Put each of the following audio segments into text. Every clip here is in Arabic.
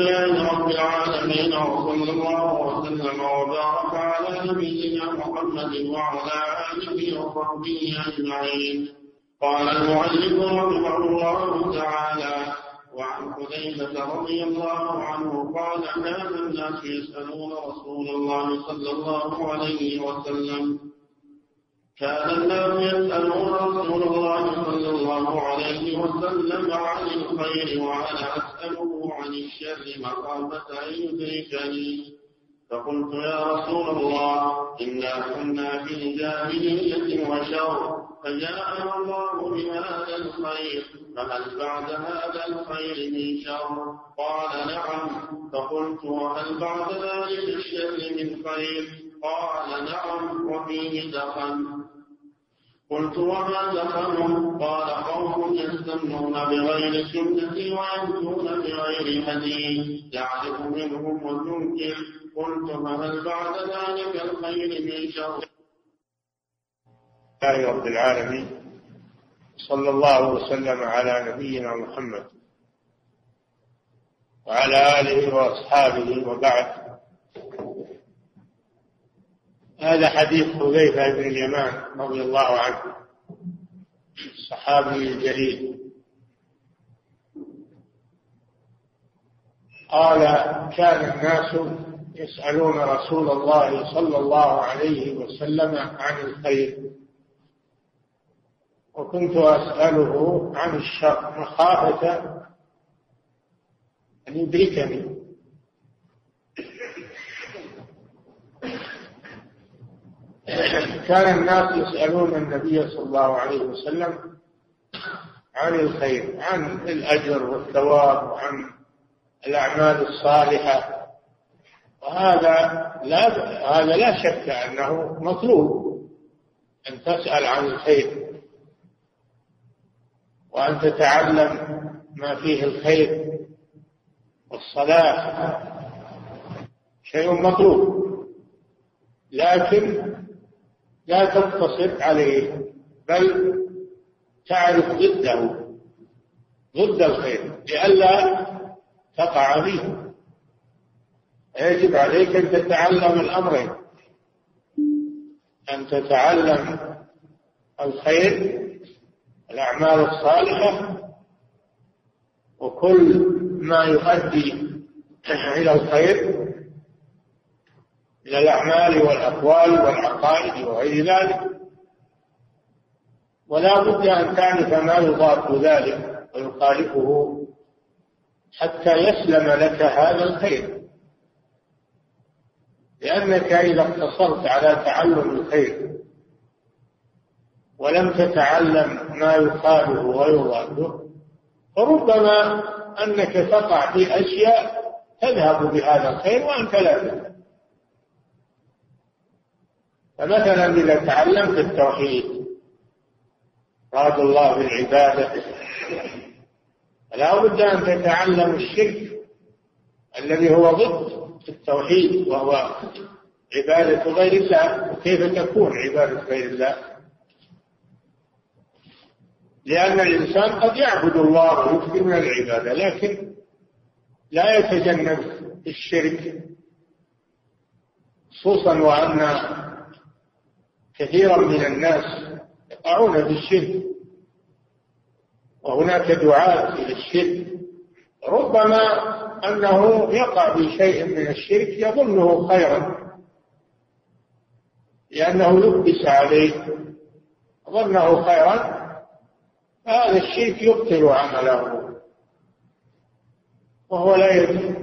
لله رب العالمين وصلى الله وسلم وبارك على نبينا محمد وعلى آله وصحبه أجمعين. قال المؤلف رحمه الله تعالى وعن حذيفة رضي الله عنه قال كان الناس يسألون رسول الله صلى الله عليه وسلم. كان الناس يسألون رسول الله صلى الله عليه وسلم عن الخير وأنا أسأله عن الشر مخافة أن يدركني فقلت يا رسول الله إنا كنا في الجاهلية وشر فجاءنا الله بهذا الخير فهل بعد هذا الخير من شر قال نعم فقلت وهل بعد ذلك الشر من خير قال نعم وفيه دخل قلت وما دخل قال قوم يستمنون بغير سنتي ويهدون بغير هدي يعرف منهم المنكر. قلت فهل بعد ذلك الخير من شر؟ لله رب العالمين صلى الله وسلم على نبينا محمد وعلى آله وأصحابه وبعد. هذا حديث حذيفة بن اليمان رضي الله عنه. الصحابي الجليل قال كان الناس يسألون رسول الله صلى الله عليه وسلم عن الخير. وكنت أسأله عن الشر مخافة أن يدركني. كان الناس يسألون النبي صلى الله عليه وسلم عن الخير عن الأجر والثواب وعن الأعمال الصالحة. وهذا لا هذا لا شك أنه مطلوب أن تسأل عن الخير وأن تتعلم ما فيه الخير والصلاح. شيء مطلوب. لكن لا تقتصر عليه بل تعرف ضده ضد الخير لئلا تقع فيه يجب عليك أن تتعلم الأمرين أن تتعلم الخير الأعمال الصالحة وكل ما يؤدي إلى الخير. من الأعمال والأقوال والعقائد وغير ذلك. ولا بد أن تعرف ما يضاد ذلك ويخالفه حتى يسلم لك هذا الخير. لأنك إذا اقتصرت على تعلم الخير ولم تتعلم ما يخالف ويضاده فربما أنك تقع في أشياء تذهب بهذا الخير وأنت لا تدري فمثلا إذا تعلمت التوحيد راد الله بالعبادة. فلا بد أن تتعلم الشرك الذي هو ضد التوحيد وهو عبادة غير الله. وكيف تكون عبادة غير الله؟ لأن الإنسان قد يعبد الله ويكثر من العبادة لكن لا يتجنب الشرك خصوصا وأن كثيرا من الناس يقعون في الشرك وهناك دعاة إلى الشرك. ربما أنه يقع في شيء من الشرك يظنه خيرا. لأنه لبس عليه. ظنه خيرا. هذا الشرك يبطل عمله. وهو لا يدري.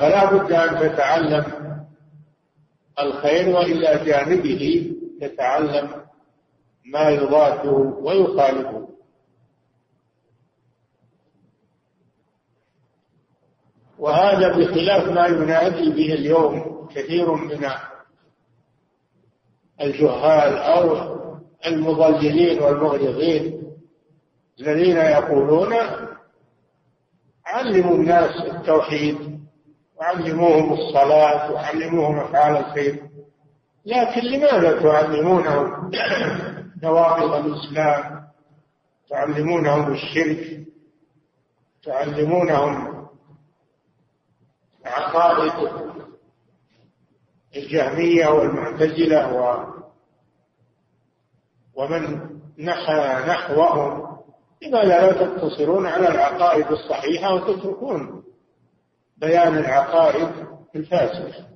فلا بد أن تتعلم الخير وإلى جانبه تتعلم ما يضاده ويخالفه وهذا بخلاف ما ينادي به اليوم كثير من الجهال أو المضللين والمغرضين الذين يقولون علموا الناس التوحيد وعلموهم الصلاة وعلموهم أفعال الخير. لكن لماذا تعلمونهم نواقض الإسلام؟ تعلمونهم الشرك؟ تعلمونهم عقائد الجهمية والمعتزلة و ومن نحى نحوهم؟ لماذا لا تقتصرون على العقائد الصحيحة وتتركون بيان العقائد الفاسدة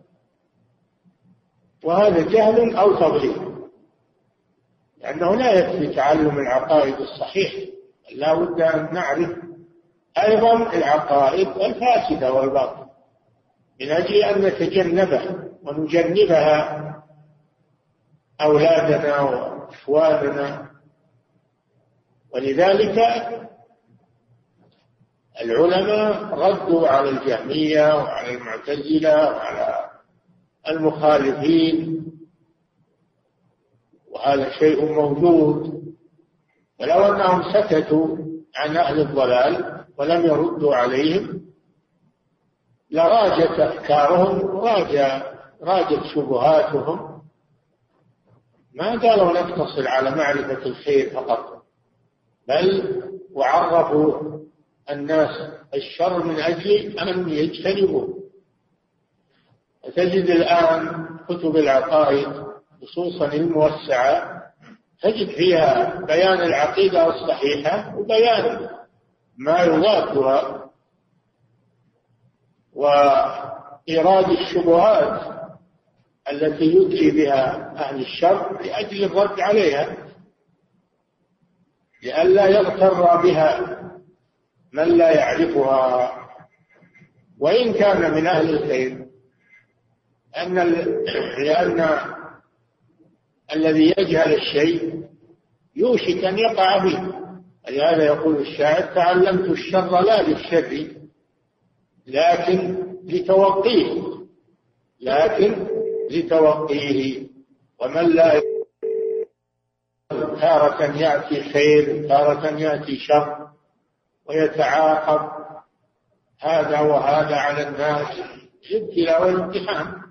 وهذا جهل أو تضليل. لأنه لا يكفي تعلم العقائد الصحيحة. لا بد أن نعرف أيضا العقائد الفاسدة والباطلة من أجل أن نتجنبها ونجنبها أولادنا وإخواننا. ولذلك العلماء ردوا على الجهمية وعلى المعتزلة وعلى المخالفين وهذا شيء موجود. ولو أنهم سكتوا عن أهل الضلال ولم يردوا عليهم لراجت أفكارهم راجت راجت شبهاتهم. ما قالوا نقتصر على معرفة الخير فقط بل وعرفوا الناس الشر من أجل أن يجتنبوه. تجد الآن كتب العقائد خصوصا الموسعة تجد فيها بيان العقيدة الصحيحة وبيان ما يضادها وإيراد الشبهات التي يدري بها أهل الشر لأجل الرد عليها لئلا يغتر بها من لا يعرفها وإن كان من أهل الخير أن لأن الذي يجهل الشيء يوشك أن يقع به لهذا يقول الشاعر تعلمت الشر لا للشر لكن لتوقيه لكن لتوقيه. ومن لا تارة يأتي خير تارة يأتي شر. ويتعاقب هذا وهذا على الناس الابتلاء والامتحان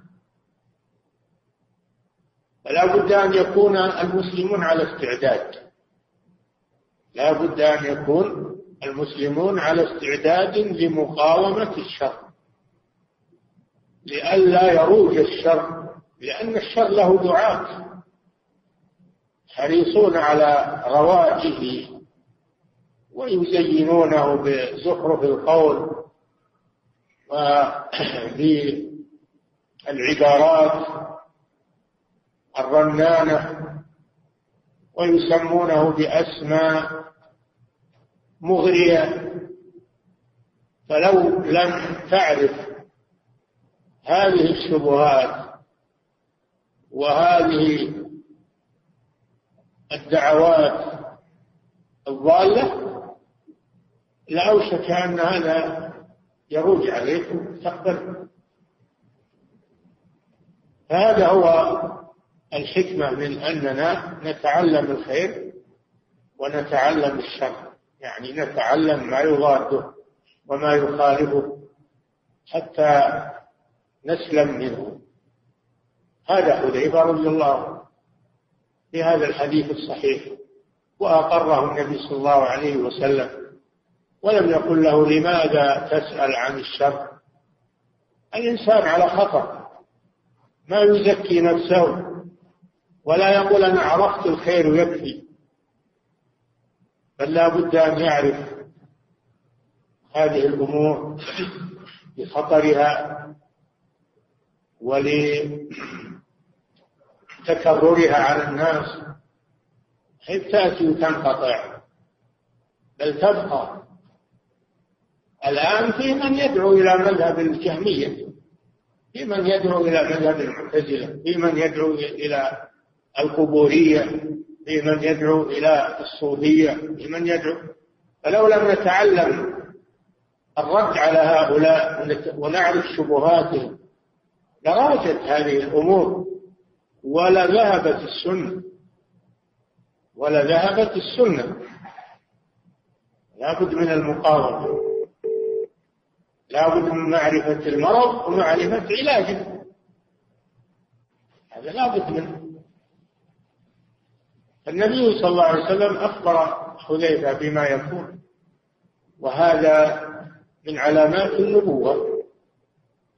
فلا بد أن يكون المسلمون على استعداد. لا بد أن يكون المسلمون على استعداد لمقاومة الشر. لئلا يروج الشر لأن الشر له دعاة. حريصون على رواجه ويزينونه بزخرف القول وبالعبارات الرنانة ويسمونه بأسماء مغرية. فلو لم تعرف هذه الشبهات وهذه الدعوات الضالة لأوشك أن هذا يروج عليك تقبل. فهذا هو الحكمة من أننا نتعلم الخير ونتعلم الشر. يعني نتعلم ما يضاده وما يخالفه حتى نسلم منه. هذا حذيفة رضي الله عنه في هذا الحديث الصحيح وأقره النبي صلى الله عليه وسلم. ولم يقل له لماذا تسأل عن الشر؟ الإنسان على خطر. ما يزكي نفسه ولا يقول أنا عرفت الخير يكفي بل لا بد أن يعرف هذه الأمور بخطرها ولتكررها على الناس. حيث تأتي وتنقطع بل تبقى. الآن في من يدعو إلى مذهب الجهمية في من يدعو إلى مذهب المعتزلة في من يدعو إلى القبورية في من يدعو إلى الصوفية في من يدعو فلو لم نتعلم الرد على هؤلاء ونعرف شبهاتهم لراجت هذه الأمور ولا ذهبت السنة ولا ذهبت السنة لابد من المقاومة. لابد من معرفة المرض ومعرفة علاجه. هذا لابد منه. النبي صلى الله عليه وسلم أخبر حذيفة بما يكون وهذا من علامات النبوة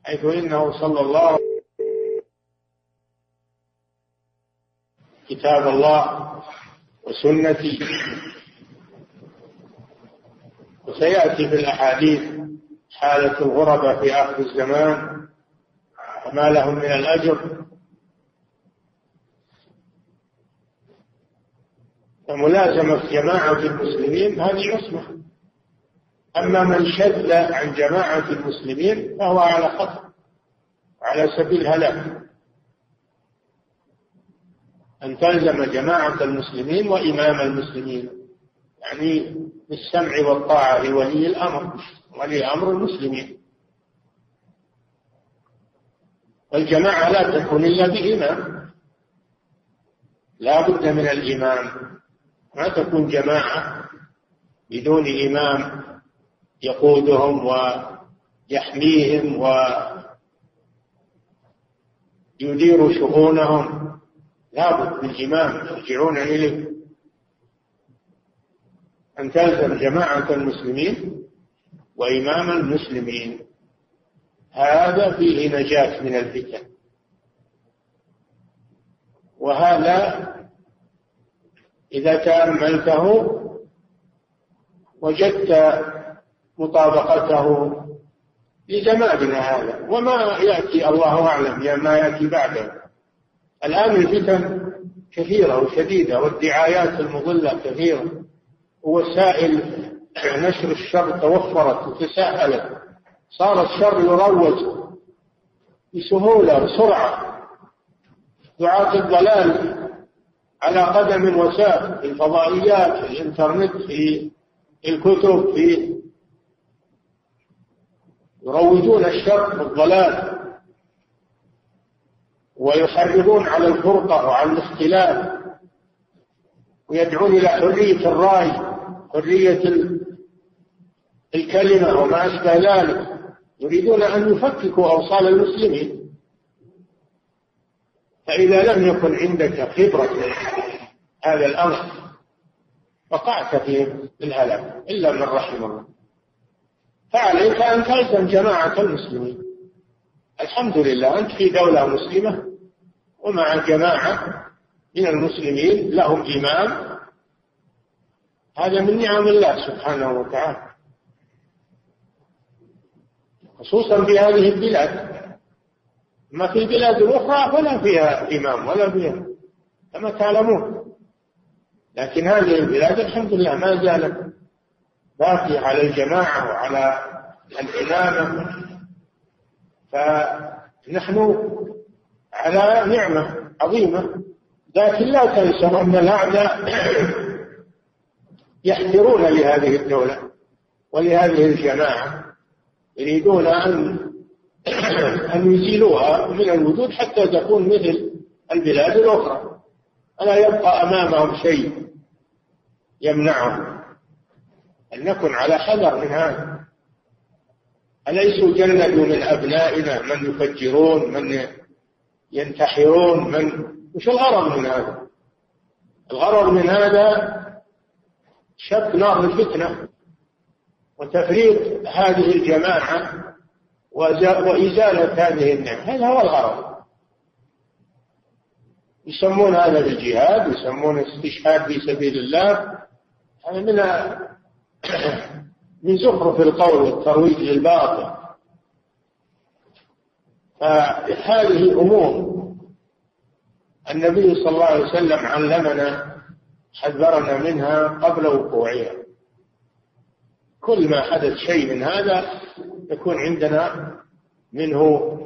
حيث إنه صلى الله عليه وسلم كتاب الله وسنتي وسيأتي في الأحاديث حالة الغرباء في آخر الزمان وما لهم من الأجر. فملازمة جماعة المسلمين هذه عصمة. أما من شذ عن جماعة المسلمين فهو على خطر على سبيل هلاك أن تلزم جماعة المسلمين وإمام المسلمين يعني بالسمع والطاعة لولي الأمر. ولي أمر المسلمين. والجماعة لا تكون إلا بإمام لا بد من الإمام ما تكون جماعة بدون إمام يقودهم ويحميهم ويدير شؤونهم. لابد من إمام يرجعون إليه. أن تلزم جماعة المسلمين. وإمام المسلمين. هذا فيه نجاة من الفتن. وهذا إذا تأملته وجدت مطابقته لزماننا هذا. وما يأتي الله أعلم ما يأتي بعده. الآن الفتن كثيرة وشديدة والدعايات المضلة كثيرة. ووسائل نشر الشر توفرت وتساهلت. صار الشر يروج بسهولة وسرعة. دعاة الضلال على قدم وساق في الفضائيات في الإنترنت في الكتب في يروجون الشر والضلال ويحرضون على الفرقة وعلى الاختلاف ويدعون إلى حرية الرأي حرية الكلمة وما أشبه ذلك يريدون أن يفككوا أوصال المسلمين. فإذا لم يكن عندك خبرة هذا الأمر وقعت في الهلاك إلا من رحم الله. فعليك أن تلزم جماعة المسلمين. الحمد لله أنت في دولة مسلمة ومع جماعة من المسلمين لهم إمام هذا من نعم الله سبحانه وتعالى. خصوصا في هذه البلاد. أما في البلاد الأخرى فلا فيها إمام ولا فيها كما تعلمون. لكن هذه البلاد الحمد لله ما زالت باقية على الجماعة وعلى الإمامة. فنحن على نعمة عظيمة. لكن لا تنسوا أن الأعداء يحذرون لهذه الدولة ولهذه الجماعة. يريدون أن أن يزيلوها من الوجود حتى تكون مثل البلاد الأخرى. ألا يبقى أمامهم شيء يمنعهم أن نكن على حذر من هذا؟ أليسوا جندوا من أبنائنا من يفجرون من ينتحرون من وش الغرض من هذا؟ الغرض من هذا شق نار الفتنة. وتفريق هذه الجماعة وإزالة هذه النعمة هذا هو الغرض. يسمون هذا بالجهاد يسمون استشهاد في سبيل الله. هذا من من زخرف القول والترويج للباطل. فهذه أمور النبي صلى الله عليه وسلم علمنا حذرنا منها قبل وقوعها. كل ما حدث شيء من هذا يكون عندنا منه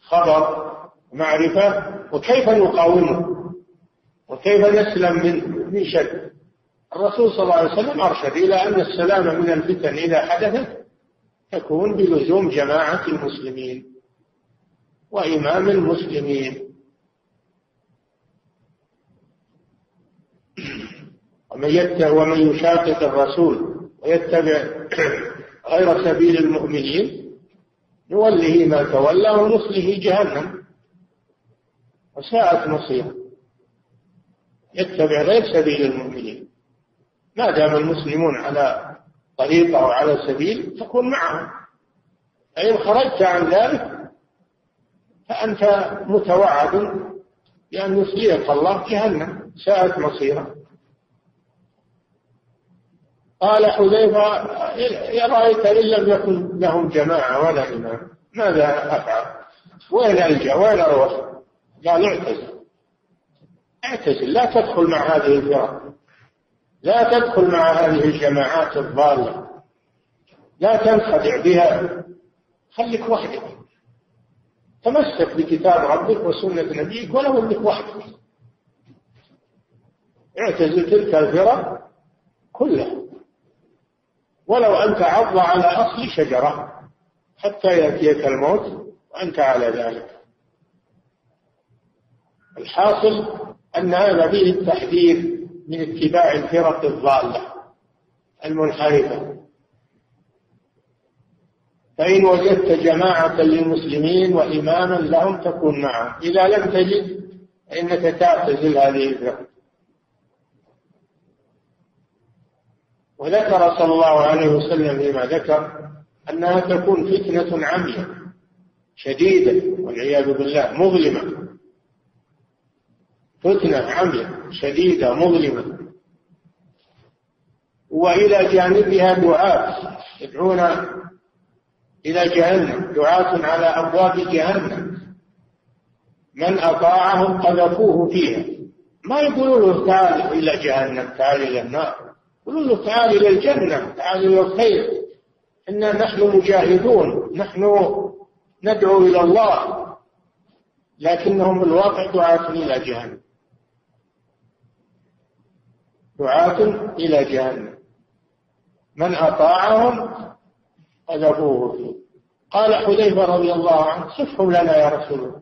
خبر معرفة وكيف نقاومه وكيف نسلم من من شر؟ الرسول صلى الله عليه وسلم أرشد إلى أن السلام من الفتن إذا حدثت تكون بلزوم جماعة المسلمين وإمام المسلمين. ومن ومن يشاقق الرسول ويتبع غير سبيل المؤمنين نوله ما تولى ونصله جهنم. وساءت مصيره. يتبع غير سبيل المؤمنين. ما دام المسلمون على طريقة أو على سبيل تكون معهم. فإن خرجت عن ذلك فأنت متوعد بأن يصليك الله جهنم. ساءت مصيرا قال حذيفة يا رأيت إن لم يكن لهم جماعة ولا إمام ماذا أفعل؟ وين ألجأ؟ وين أروح؟ قال اعتزل. اعتزل لا تدخل مع هذه الفرق لا تدخل مع هذه الجماعات الضالة. لا تنخدع بها. خليك وحدك. تمسك بكتاب ربك وسنة نبيك ولو إنك وحدك. اعتزل تلك الفرق كلها. ولو أن تعض على أصل شجرة حتى يأتيك الموت وأنت على ذلك. الحاصل أن هذا فيه التحذير من اتباع الفرق الضالة المنحرفة. فإن وجدت جماعة للمسلمين وإماما لهم تكون معهم. إذا لم تجد فإنك تعتزل هذه الفرق. وذكر صلى الله عليه وسلم فيما ذكر أنها تكون فتنة عمية شديدة والعياذ بالله مظلمة. فتنة عمية شديدة مظلمة. وإلى جانبها دعاة يدعون إلى جهنم دعاة على أبواب جهنم. من أطاعهم قذفوه فيها. ما يقولون له تعال إلى جهنم تعال إلى النار. يقولون له تعال إلى الجنة تعال إلى الخير. إنا نحن مجاهدون نحن ندعو إلى الله لكنهم الواقع دعاة إلى جهنم. دعاة إلى جهنم. من أطاعهم قذفوه فيه. قال حذيفة رضي الله عنه صفهم لنا يا رسول الله.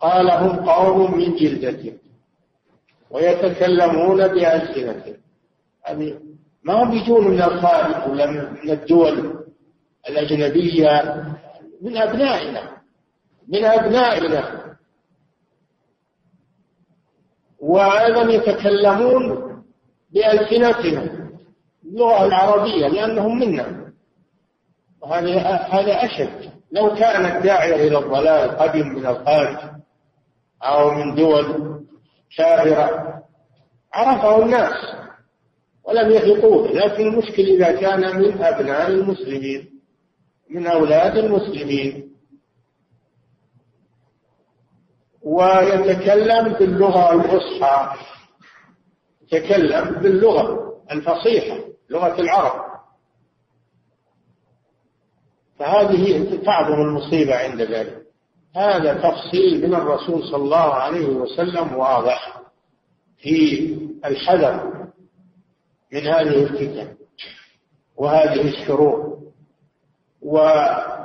قال هم قوم من جلدتهم ويتكلمون بألسنتهم. ما هم يجون من الخارج ولا من الدول الأجنبية؟ من أبنائنا من أبنائنا. وأيضا يتكلمون بألسنتهم اللغة العربية لأنهم منا. وهذا هذا أشد. لو كان الداعية إلى الضلال قدم من الخارج أو من دول كافرة عرفه الناس. ولم يثقوه لكن المشكل إذا كان من أبناء المسلمين من أولاد المسلمين. ويتكلم باللغة الفصحى. يتكلم باللغة الفصيحة لغة العرب. فهذه تعظم المصيبة عند ذلك. هذا تفصيل من الرسول صلى الله عليه وسلم واضح في الحذر. من هذه الفتن وهذه الشرور وأن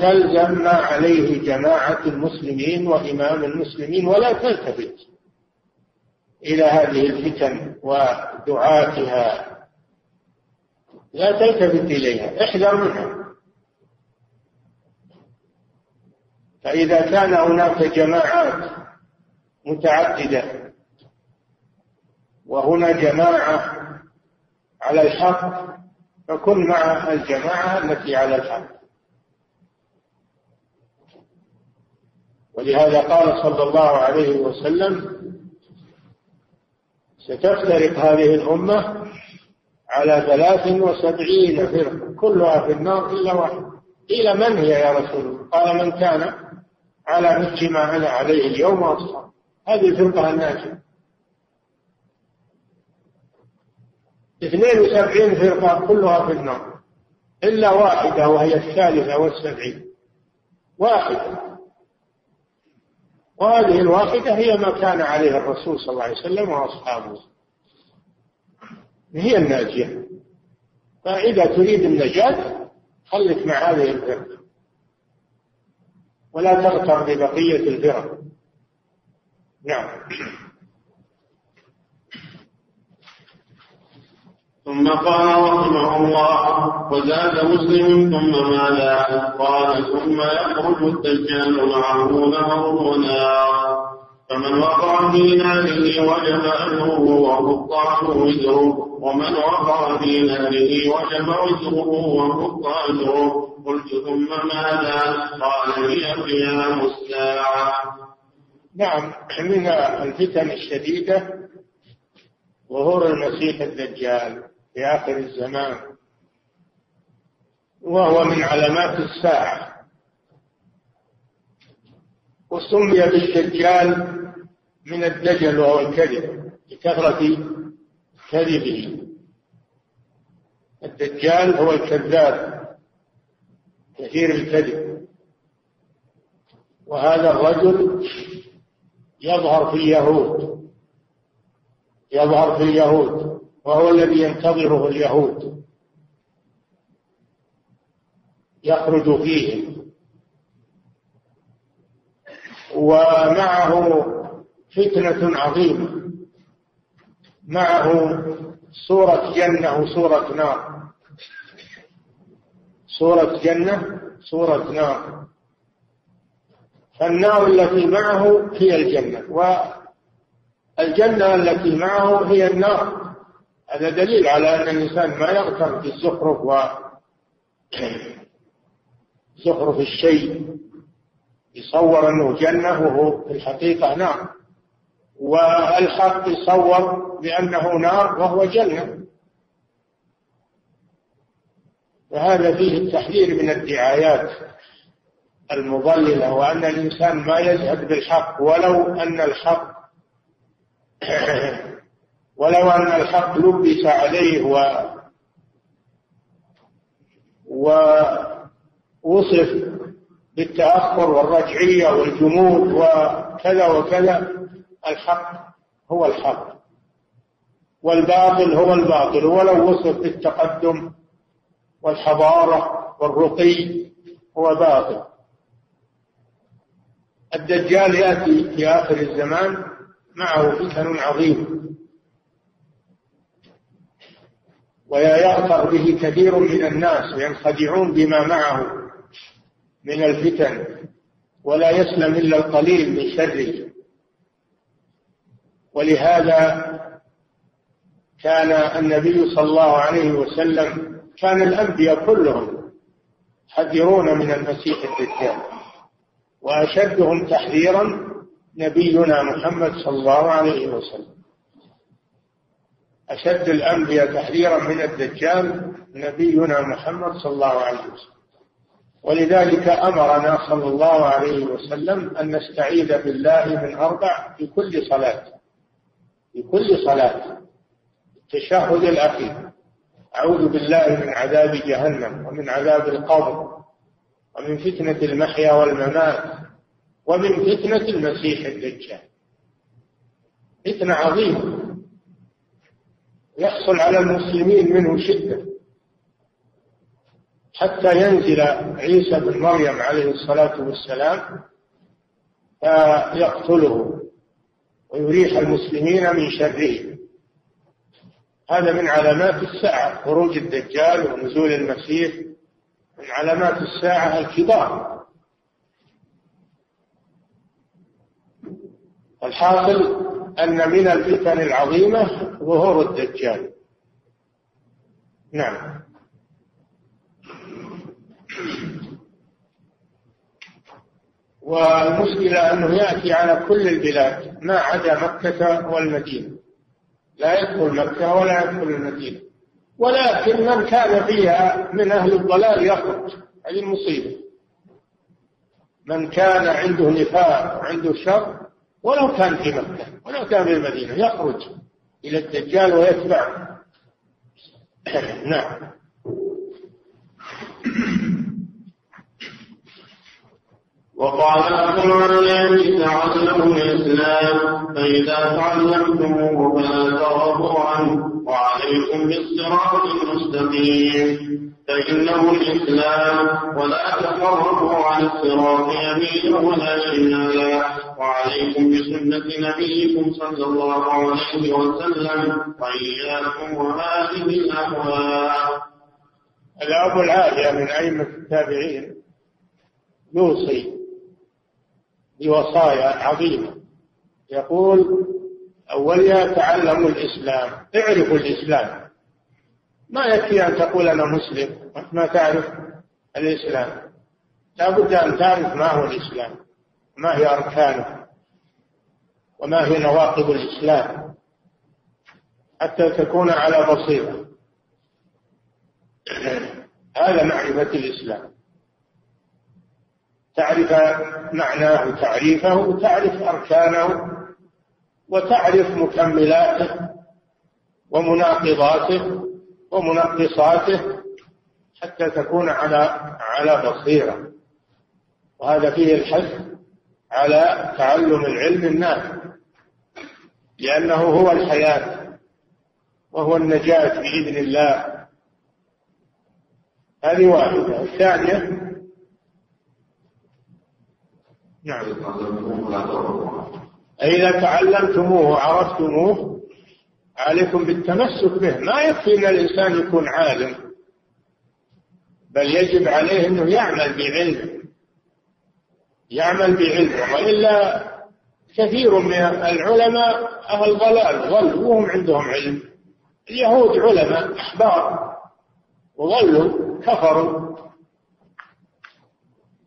تلزم ما عليه جماعة المسلمين وإمام المسلمين ولا تلتفت إلى هذه الفتن ودعاتها. لا تلتفت إليها احذر منها. فإذا كان هناك جماعات متعددة وهنا جماعة على الحق فكن مع الجماعة التي على الحق. ولهذا قال صلى الله عليه وسلم ستفترق هذه الأمة على ثلاث وسبعين فرقة كلها في النار إلا واحد قيل من هي يا رسول الله؟ قال من كان على مثل ما أنا عليه اليوم وأصحاب هذه الفرقة الناجية. اثنين وسبعين فرقة كلها في النار. إلا واحدة وهي الثالثة والسبعين. واحدة. وهذه الواحدة هي ما كان عليه الرسول صلى الله عليه وسلم وأصحابه. هي الناجية. فإذا تريد النجاة خلك مع هذه الفرقة. ولا تغتر ببقية الفرق. نعم. ثم قال رحمه الله وزاد مسلم ثم ماذا؟ قال ثم يخرج الدجال معه نهر ونار. فمن وقع في ناره وجب أجره وحط وزره ومن وقع في ناره وجب وزره وحط أجره قلت ثم ماذا؟ قال هي قيام الساعة. نعم من الفتن الشديدة ظهور المسيح الدجال. في آخر الزمان وهو من علامات الساعة. وسمي بالدجال من الدجل وهو الكذب لكثرة كذبه. الدجال هو الكذاب كثير الكذب. وهذا الرجل يظهر في اليهود يظهر في اليهود. وهو الذي ينتظره اليهود. يخرج فيهم. ومعه فتنة عظيمة. معه صورة جنة وصورة نار. صورة جنة صورة نار. فالنار التي معه هي الجنة والجنة التي معه هي النار. هذا دليل على أن الإنسان ما يغتر بالزخرف و زخرف الشيء. يصور أنه جنة وهو في الحقيقة نار. والحق يصور بأنه نار وهو جنة. وهذا فيه التحذير من الدعايات المضللة وأن الإنسان ما يزهد بالحق ولو أن الحق ولو أن الحق لبس عليه و ووصف بالتأخر والرجعية والجمود وكذا وكذا الحق هو الحق والباطل هو الباطل ولو وصف بالتقدم والحضارة والرقي هو باطل. الدجال يأتي في آخر الزمان معه فتن عظيم ويغتر به كثير من الناس وينخدعون بما معه من الفتن ولا يسلم إلا القليل من شره. ولهذا كان النبي صلى الله عليه وسلم كان الأنبياء كلهم يحذرون من المسيح الدجال وأشدهم تحذيرا نبينا محمد صلى الله عليه وسلم. أشد الأنبياء تحذيرا من الدجال نبينا محمد صلى الله عليه وسلم. ولذلك أمرنا صلى الله عليه وسلم أن نستعيذ بالله من أربع في كل صلاة. في كل صلاة. التشهد الأخير. أعوذ بالله من عذاب جهنم ومن عذاب القبر ومن فتنة المحيا والممات ومن فتنة المسيح الدجال. فتنة عظيمة. يحصل على المسلمين منه شدة. حتى ينزل عيسى بن مريم عليه الصلاة والسلام فيقتله ويريح المسلمين من شره. هذا من علامات الساعة خروج الدجال ونزول المسيح من علامات الساعة الكبار. الحاصل أن من الفتن العظيمة ظهور الدجال. نعم. والمشكلة أنه يأتي على كل البلاد ما عدا مكة والمدينة. لا يدخل مكة ولا يدخل المدينة. ولكن من كان فيها من أهل الضلال يخرج. هذه المصيبة من كان عنده نفاق وعنده شر ولو كان في مكة ولو كان في المدينة يخرج إلى الدجال ويتبع. نعم. وقال الناس تعلموا الإسلام فإذا تعلمتموه فلا تغفوا عنه وعليكم بالصراط المستقيم. فإنه الإسلام ولا تفرقوا عن الصراط يمينا ولا شمالا. وعليكم بسنة نبيكم صلى الله عليه وسلم وإياكم وهذه الأهواء. الأب العالية من أئمة التابعين يوصي بوصايا عظيمة. يقول أولها تعلموا الإسلام اعرفوا الإسلام. ما يكفي أن تقول أنا مسلم؟ ما تعرف الإسلام. لا بد أن تعرف ما هو الإسلام ما هي أركانه وما هي نواقض الإسلام. حتى تكون على بصيرة. هذا معرفة الإسلام. تعرف معناه تعريفه وتعرف أركانه وتعرف مكملاته ومناقضاته ومنقصاته حتى تكون على على بصيرة. وهذا فيه الحث على تعلم العلم النافع لأنه هو الحياة وهو النجاة بإذن الله. هذه واحدة. الثانية نعم. إذا تعلمتموه وعرفتموه عليكم بالتمسك به. ما يكفي أن الإنسان يكون عالم بل يجب عليه أنه يعمل بعلم. يعمل بعلم. وإلا كثير من العلماء أهل ضلال ضلوا وهم عندهم علم. اليهود علماء أحبار وظلوا كفروا.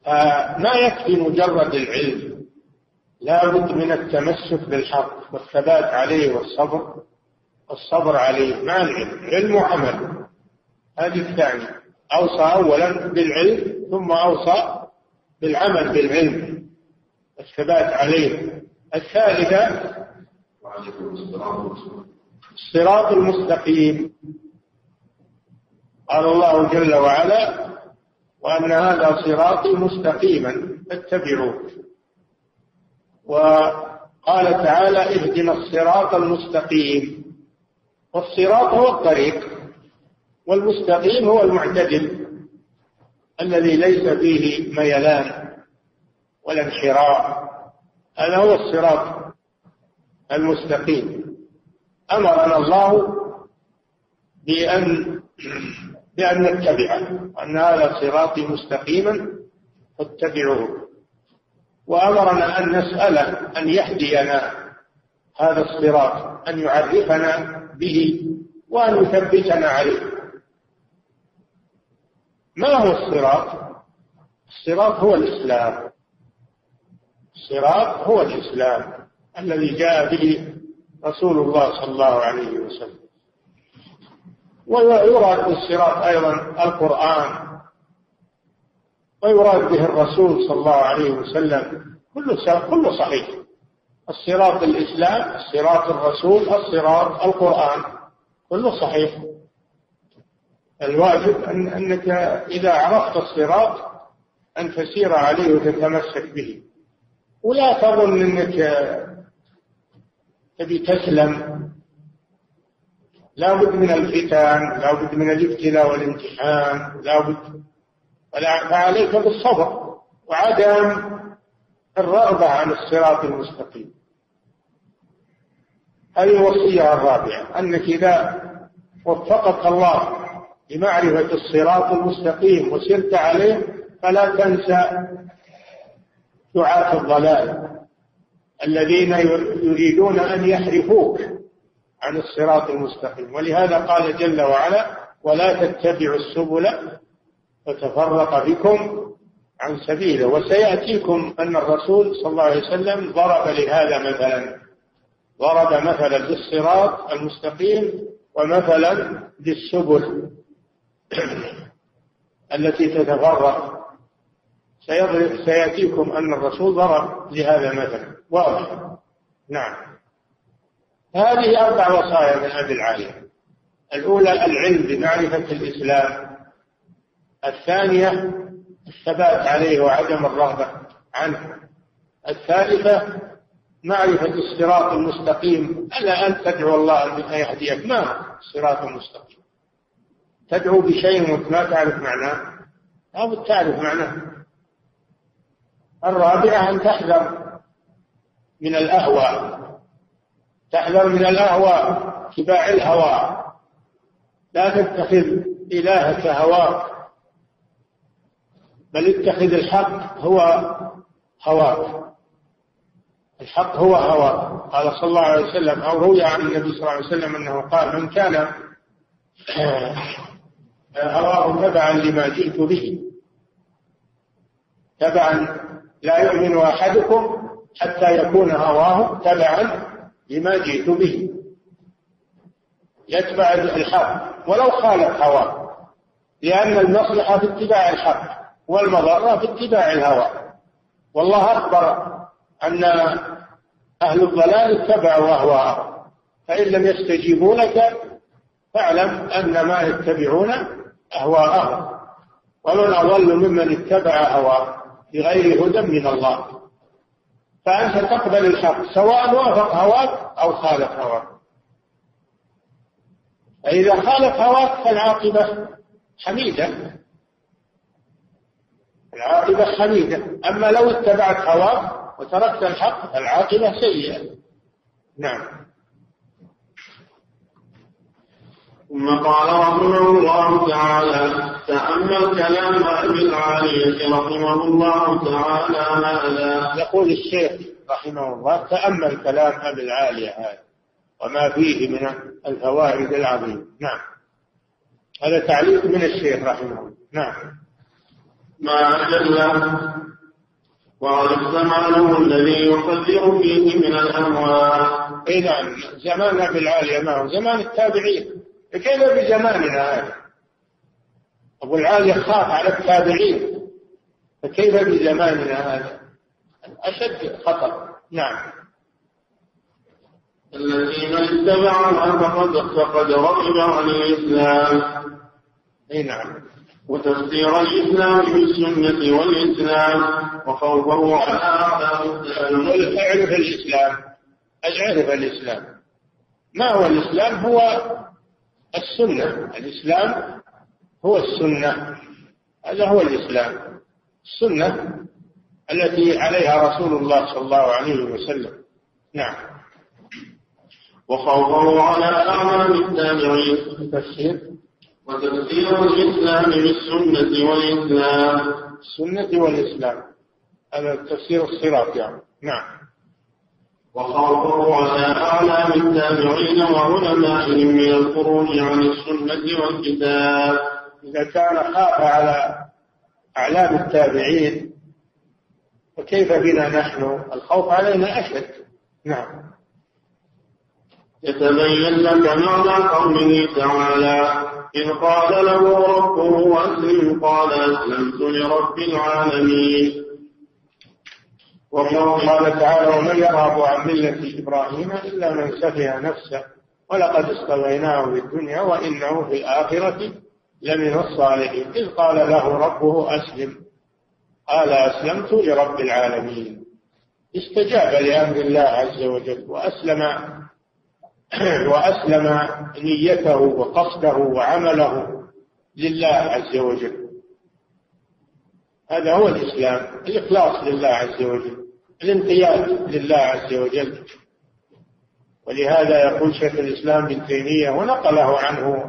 فما يكفي مجرد العلم لا بد من التمسك بالحق والثبات عليه والصبر الصبر عليه. مع العلم؟ علم وعمل. هذه الثانية. أوصى أولا بالعلم ثم أوصى بالعمل بالعلم. الثبات عليه. الثالثة الصراط المستقيم. قال الله جل وعلا وأن هذا صراطي مستقيما فاتبعوه. وقال تعالى اهدنا الصراط المستقيم. والصراط هو الطريق والمستقيم هو المعتدل الذي ليس فيه ميلان ولا انحراف. هذا هو الصراط المستقيم. أمرنا الله بأن بأن نتبعه أن هذا صراطي مستقيما فاتبعوه. وأمرنا أن نسأله أن يهدينا هذا الصراط أن يعرفنا به وأن يثبتنا عليه. ما هو الصراط؟ الصراط هو الإسلام. الصراط هو الإسلام الذي جاء به رسول الله صلى الله عليه وسلم. ويراد بالصراط أيضا القرآن ويراد به الرسول صلى الله عليه وسلم. كله كله صحيح. الصراط الإسلام الصراط الرسول الصراط القرآن. كله صحيح. الواجب أن أنك إذا عرفت الصراط أن تسير عليه وتتمسك به. ولا تظن أنك تبي تسلم. لا بد من الفتن لا بد من الابتلاء والامتحان لا بد. فعليك بالصبر وعدم الرغبة عن الصراط المستقيم. هذه الوصية الرابعة أنك إذا وفقك الله لمعرفة الصراط المستقيم وسرت عليه فلا تنسى دعاة الضلال الذين يريدون أن يحرفوك. عن الصراط المستقيم. ولهذا قال جل وعلا ولا تتبعوا السبل فتفرق بكم عن سبيله. وسيأتيكم أن الرسول صلى الله عليه وسلم ضرب لهذا مثلا. ضرب مثلا بالصراط المستقيم ومثلا بالسبل التي تتفرق. سيأتيكم أن الرسول ضرب لهذا مثلا. واضح؟ نعم. هذه أربع وصايا من أبي العالية. الأولى العلم بمعرفة الإسلام. الثانية الثبات عليه وعدم الرغبة عنه. الثالثة معرفة الصراط المستقيم. ألا أن تدعو الله أن يهديك؟ ما الصراط المستقيم تدعو بشيء وأنت ما تعرف معناه؟ لابد تعرف معناه. الرابعة أن تحذر من الأهوى تحذر من الأهوى اتباع الهوى. لا تتخذ إلهك هواك بل اتخذ الحق هو هواك. الحق هو هوى قال صلى الله عليه وسلم أو روي عن النبي صلى الله عليه وسلم أنه قال من كان هواه تبعا لما جئت به. تبعا لا يؤمن أحدكم حتى يكون هواه تبعا لما جئت به. يتبع الحق ولو خالف هواه لأن المصلحة في اتباع الحق والمضرة في اتباع الهوى. والله أخبر أن أهل الضلال اتبعوا أهواءهم. فإن لم يستجيبوا لك فاعلم أن ما يتبعون أهواءهم. ومن أضل ممن اتبع هواه بغير هدى من الله. فأنت تقبل الحق سواء وافق هواك أو خالف هواك. فإذا خالف هواك فالعاقبة حميدة. العاقبة حميدة. أما لو اتبعت هواك وتركت الحق فالعاقبة سيئة. نعم. ثم قال رحمه الله تعالى تأمل كلام أبي العالية رحمه الله تعالى هذا. يقول الشيخ رحمه الله تأمل كلام أبي العالية هذا وما فيه من الفوائد العظيمة نعم. هذا تعليق من الشيخ رحمه الله. نعم. ما أجله وعرف زمانه الذي يقدر فيه من الأموال. نعم زمان أبي العاليه ما هو؟ زمان التابعين. كيف بزماننا هذا؟ ابو العاليه خاف على التابعين. فكيف بزماننا هذا؟ أشد خطر. نعم. الذين اتبعها فقد فقد رغب عن الإسلام. أي نعم. وتفسير الإسلام بالسنة والإسلام. وخوفه على اعرف الإسلام. اعرف الإسلام. ما هو الإسلام؟ هو السنة الإسلام هو السنة هذا هو الإسلام. السنة التي عليها رسول الله صلى الله عليه وسلم. نعم. وخوفه على أعمال التابعين. تفسير. وتفسير الإسلام بالسنة والإسلام. السنة والإسلام. هذا تفسير الصراط يعني. نعم. وخوفه على أعلام التابعين وعلمائهم من الخروج عن السنة والكتاب إذا كان خاف على أعلام التابعين فكيف بنا نحن؟ الخوف علينا أشد. نعم. يتبين لك معنى قوله تعالى إذ قال له ربه أسلم قال أسلمت لرب العالمين. وقال تعالى ومن يرغب عن ملة إبراهيم إلا من سفه نفسه ولقد اصطفيناه في الدنيا وإنه في الآخرة لمن الصالحين. إذ قال له ربه أسلم. قال أسلمت لرب العالمين. استجاب لأمر الله عز وجل وأسلم وأسلم نيته وقصده وعمله لله عز وجل. هذا هو الإسلام الإخلاص لله عز وجل. الانقياد لله عز وجل. ولهذا يقول شيخ الإسلام ابن تيمية ونقله عنه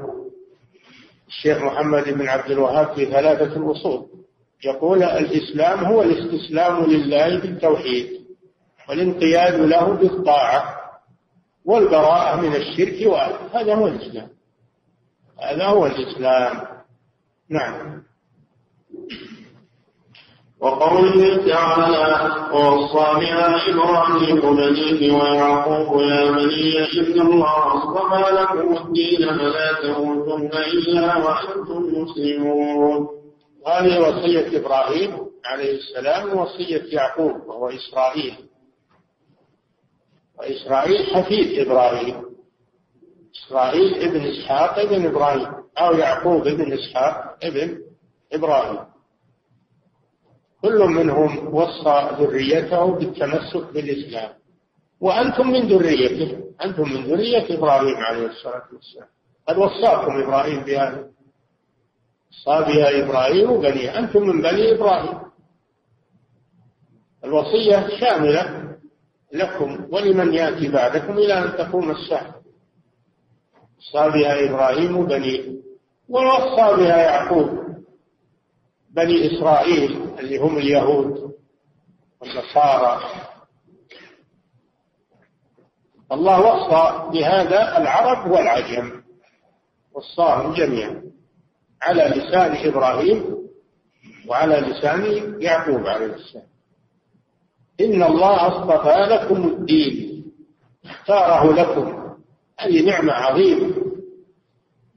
الشيخ محمد بن عبد الوهاب في ثلاثة الأصول. يقول الإسلام هو الاستسلام لله بالتوحيد والانقياد له بالطاعة والبراءة من الشرك وأهله هذا هو الإسلام. هذا هو الإسلام. نعم. وقوله تعالى ووصى بها إبراهيم بنيه ويعقوب يا بني إن الله اصطفى لكم الدين فلا تموتن إلا وأنتم مسلمون. هذه وصية إبراهيم عليه السلام ووصية يعقوب وهو إسرائيل. وإسرائيل حفيد إبراهيم. إسرائيل ابن إسحاق ابن إبراهيم أو يعقوب ابن إسحاق ابن إبراهيم. كل منهم وصى ذريته بالتمسك بالإسلام. وأنتم من ذريته أنتم من ذرية إبراهيم عليه الصلاة والسلام. قد وصاكم إبراهيم بهذا. وصى بها إبراهيم وبنيه أنتم من بني إبراهيم. الوصية شاملة لكم ولمن يأتي بعدكم إلى أن تقوم الساعة. وصى بها إبراهيم بنيه ووصى بها يعقوب. بني إسرائيل اللي هم اليهود والنصارى. الله وصى بهذا العرب والعجم وصاهم جميعا على لسان إبراهيم وعلى لسان يعقوب عليه السلام. إن الله اصطفى لكم الدين اختاره لكم هذه نعمة عظيمة.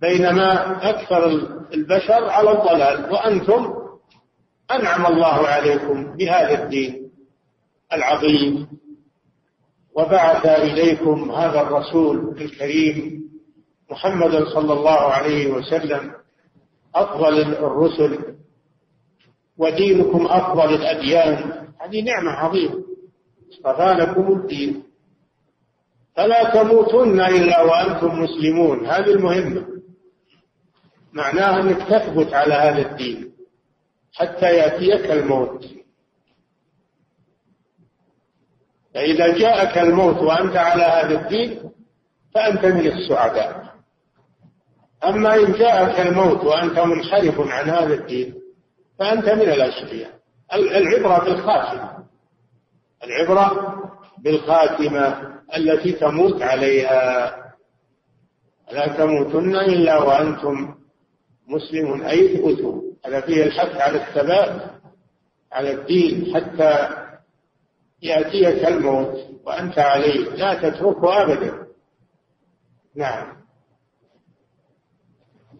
بينما أكثر البشر على الضلال وأنتم أنعم الله عليكم بهذا الدين العظيم وبعث إليكم هذا الرسول الكريم محمدا صلى الله عليه وسلم أفضل الرسل ودينكم أفضل الأديان. هذه نعمة عظيمة. اصطفى لكم الدين. فلا تموتن إلا وأنتم مسلمون. هذه المهمة. معناها أنك تثبت على هذا الدين. حتى يأتيك الموت. فإذا جاءك الموت وأنت على هذا الدين فأنت من السعداء. أما إن جاءك الموت وأنت منحرف عن هذا الدين فأنت من الأشقياء. العبرة بالخاتمة. العبرة بالخاتمة التي تموت عليها. لا تموتن إلا وأنتم مسلم أي اثبتوا هذا فيه الحث على الثبات على الدين حتى يأتيك الموت وأنت عليه لا تتركه أبدا. نعم.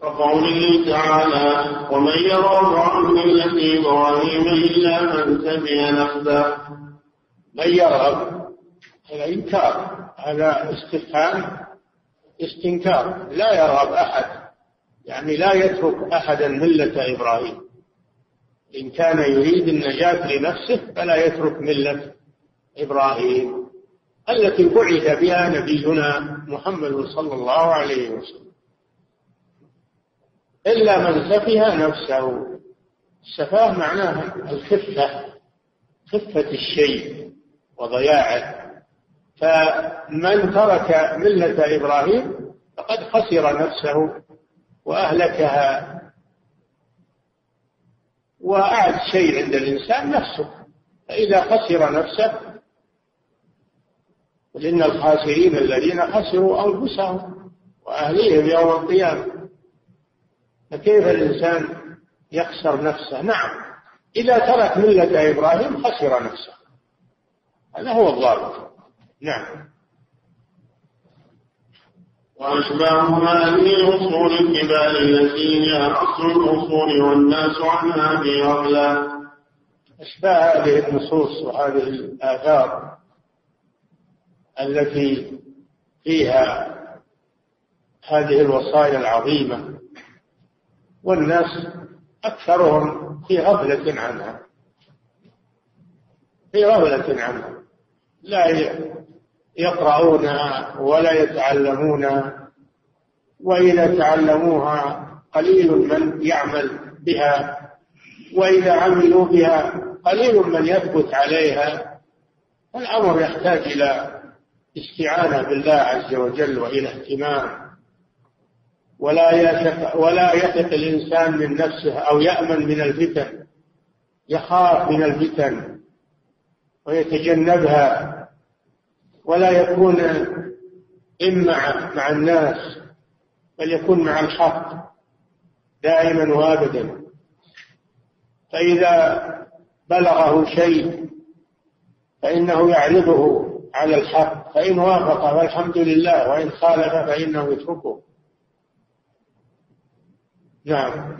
وقوله تعالى ومن يرغب عن ملة إبراهيم إلا من سمع نفسه. من يرغب هذا إنكار هذا استفهام استنكار. لا يرغب أحد. يعني لا يترك أحدا ملة إبراهيم. إن كان يريد النجاة لنفسه فلا يترك ملة إبراهيم التي بعث بها نبينا محمد صلى الله عليه وسلم. إلا من سفه نفسه. السفاه معناها الخفة خفة الشيء وضياعه. فمن ترك ملة إبراهيم فقد خسر نفسه. وأهلكها. وأعز شيء عند الإنسان نفسه. فإذا خسر نفسه قل إن الخاسرين الذين خسروا أنفسهم وأهليهم يوم القيامة. فكيف الإنسان يخسر نفسه؟ نعم إذا ترك ملة إبراهيم خسر نفسه. هذا هو الضابط. نعم. وأشباه هذه أصول الكبار التي هي أصل الأصول والناس عنها في غفلة أشباه هذه النصوص وهذه الآثار التي فيها هذه الوصايا العظيمة والناس أكثرهم في غفلة عنها. في غفلة عنها. لا يقرؤونها ولا يتعلمونها وإذا تعلموها قليل من يعمل بها وإذا عملوا بها قليل من يثبت عليها. الأمر يحتاج إلى استعانة بالله عز وجل وإلى اهتمام. ولا يثق ولا يثق الإنسان من نفسه أو يأمن من الفتن يخاف من الفتن ويتجنبها. ولا يكون إما مع الناس بل يكون مع الحق دائما وابدا. فإذا بلغه شيء فإنه يعرضه على الحق فإن وافق فالحمد لله وإن خالف فإنه يتركه. نعم.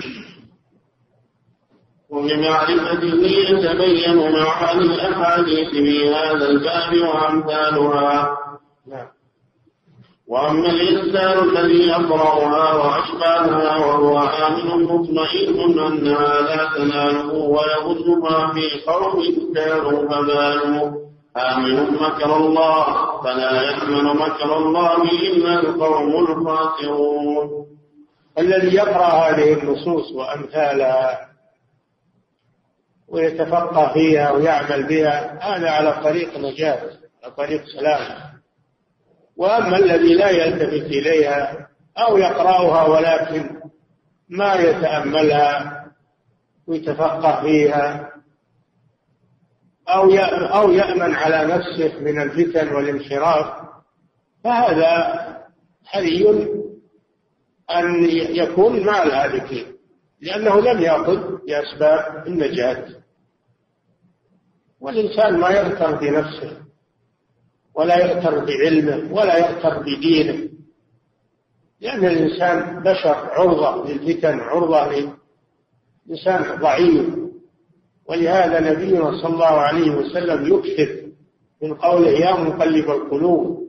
وبمعرفته يتبين معاني الأحاديث في هذا الباب وأمثالها. نعم. وأما الإنسان الذي يقرأها وأشباهها وهو آمن مطمئن أنها لا تناله ويغزها في قوم كانوا فبالوا. آمن مكر الله فلا يأمن مكر الله إلا القوم الخاسرون الذي يقرأ هذه النصوص وأمثالها ويتفقه فيها ويعمل بها هذا على طريق نجاة على طريق سلام. وأما الذي لا يلتفت إليها أو يقرأها ولكن ما يتأملها ويتفقه فيها أو أو يأمن على نفسه من الفتن والانحراف فهذا حري أن يكون مع الهالكين. لأنه لم يأخذ بأسباب النجاة. والإنسان ما يغتر بنفسه ولا يغتر بعلمه ولا يغتر بدينه. لأن الإنسان بشر عرضة للفتن عرضة لإنسان ضعيف. ولهذا نبينا صلى الله عليه وسلم يكثر من قوله يا مقلب القلوب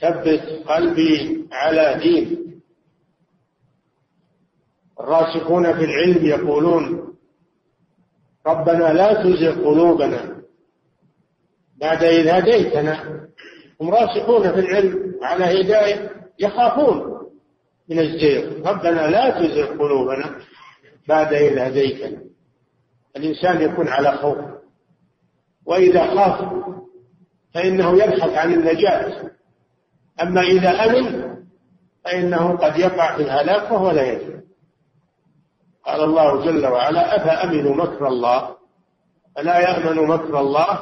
ثبت قلبي على دين الراسخون في العلم يقولون ربنا لا تزغ قلوبنا بعد إذ هديتنا. هم راسخون في العلم على هداية يخافون من الزيغ. ربنا لا تزغ قلوبنا بعد إذ هديتنا. الإنسان يكون على خوف. وإذا خاف فإنه يبحث عن النجاة. أما إذا أمن فإنه قد يقع في الهلاك وهو لا يدري قال الله جل وعلا أفأمنوا مكر الله؟ فلا يأمن مكر الله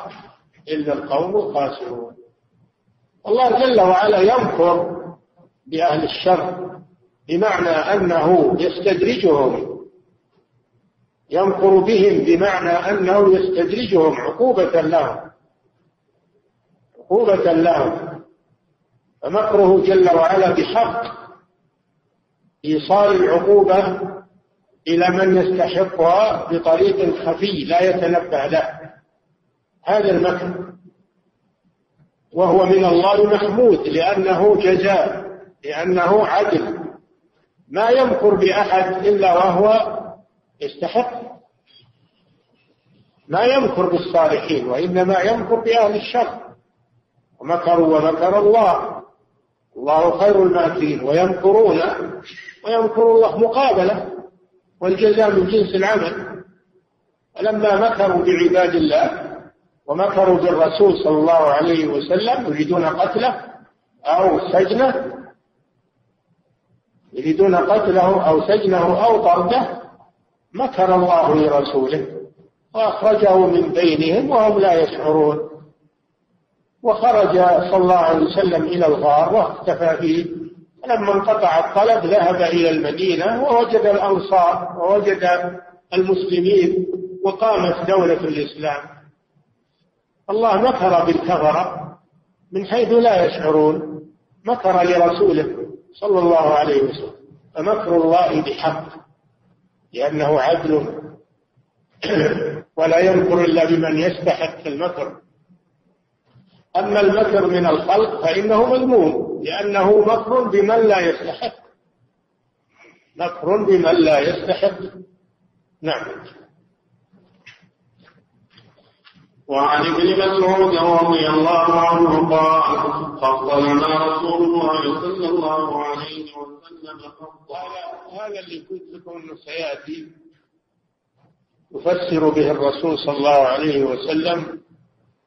إلا القوم الخاسرون. الله جل وعلا يمكر بأهل الشر بمعنى أنه يستدرجهم. يمكر بهم بمعنى أنه يستدرجهم عقوبة لهم. عقوبة لهم. فمكره جل وعلا بحق إيصال العقوبة إلى من يستحقها بطريق خفي لا يتنبه له. هذا المكر. وهو من الله محمود لأنه جزاء لأنه عدل. ما يمكر بأحد إلا وهو يستحق. ما يمكر بالصالحين وإنما يمكر بأهل الشر. ومكروا ومكر الله. الله خير الماكرين ويمكرون ويمكر الله مقابلة. والجزاء من جنس العمل. ولما مكروا بعباد الله ومكروا بالرسول صلى الله عليه وسلم يريدون قتله أو سجنه يريدون قتله أو سجنه أو طرده مكر الله لرسوله وأخرجه من بينهم وهم لا يشعرون. وخرج صلى الله عليه وسلم إلى الغار واختفى فيه. فلما انقطع الطلب ذهب إلى المدينة ووجد الأنصار ووجد المسلمين وقامت دولة الإسلام. الله مكر بالكفرة من حيث لا يشعرون مكر لرسوله صلى الله عليه وسلم فمكر الله بحق لأنه عدل. ولا يمكر إلا بمن يستحق المكر. أما المكر من الخلق فإنه مذموم لأنه مكر بمن لا يستحق. مكر بمن لا يستحق. نعم. وعن ابن مسعود رضي الله عنه قال فضلنا رسول الله صلى الله عليه وسلم هذا اللي قلت لكم انه سيأتي يفسر به الرسول صلى الله عليه وسلم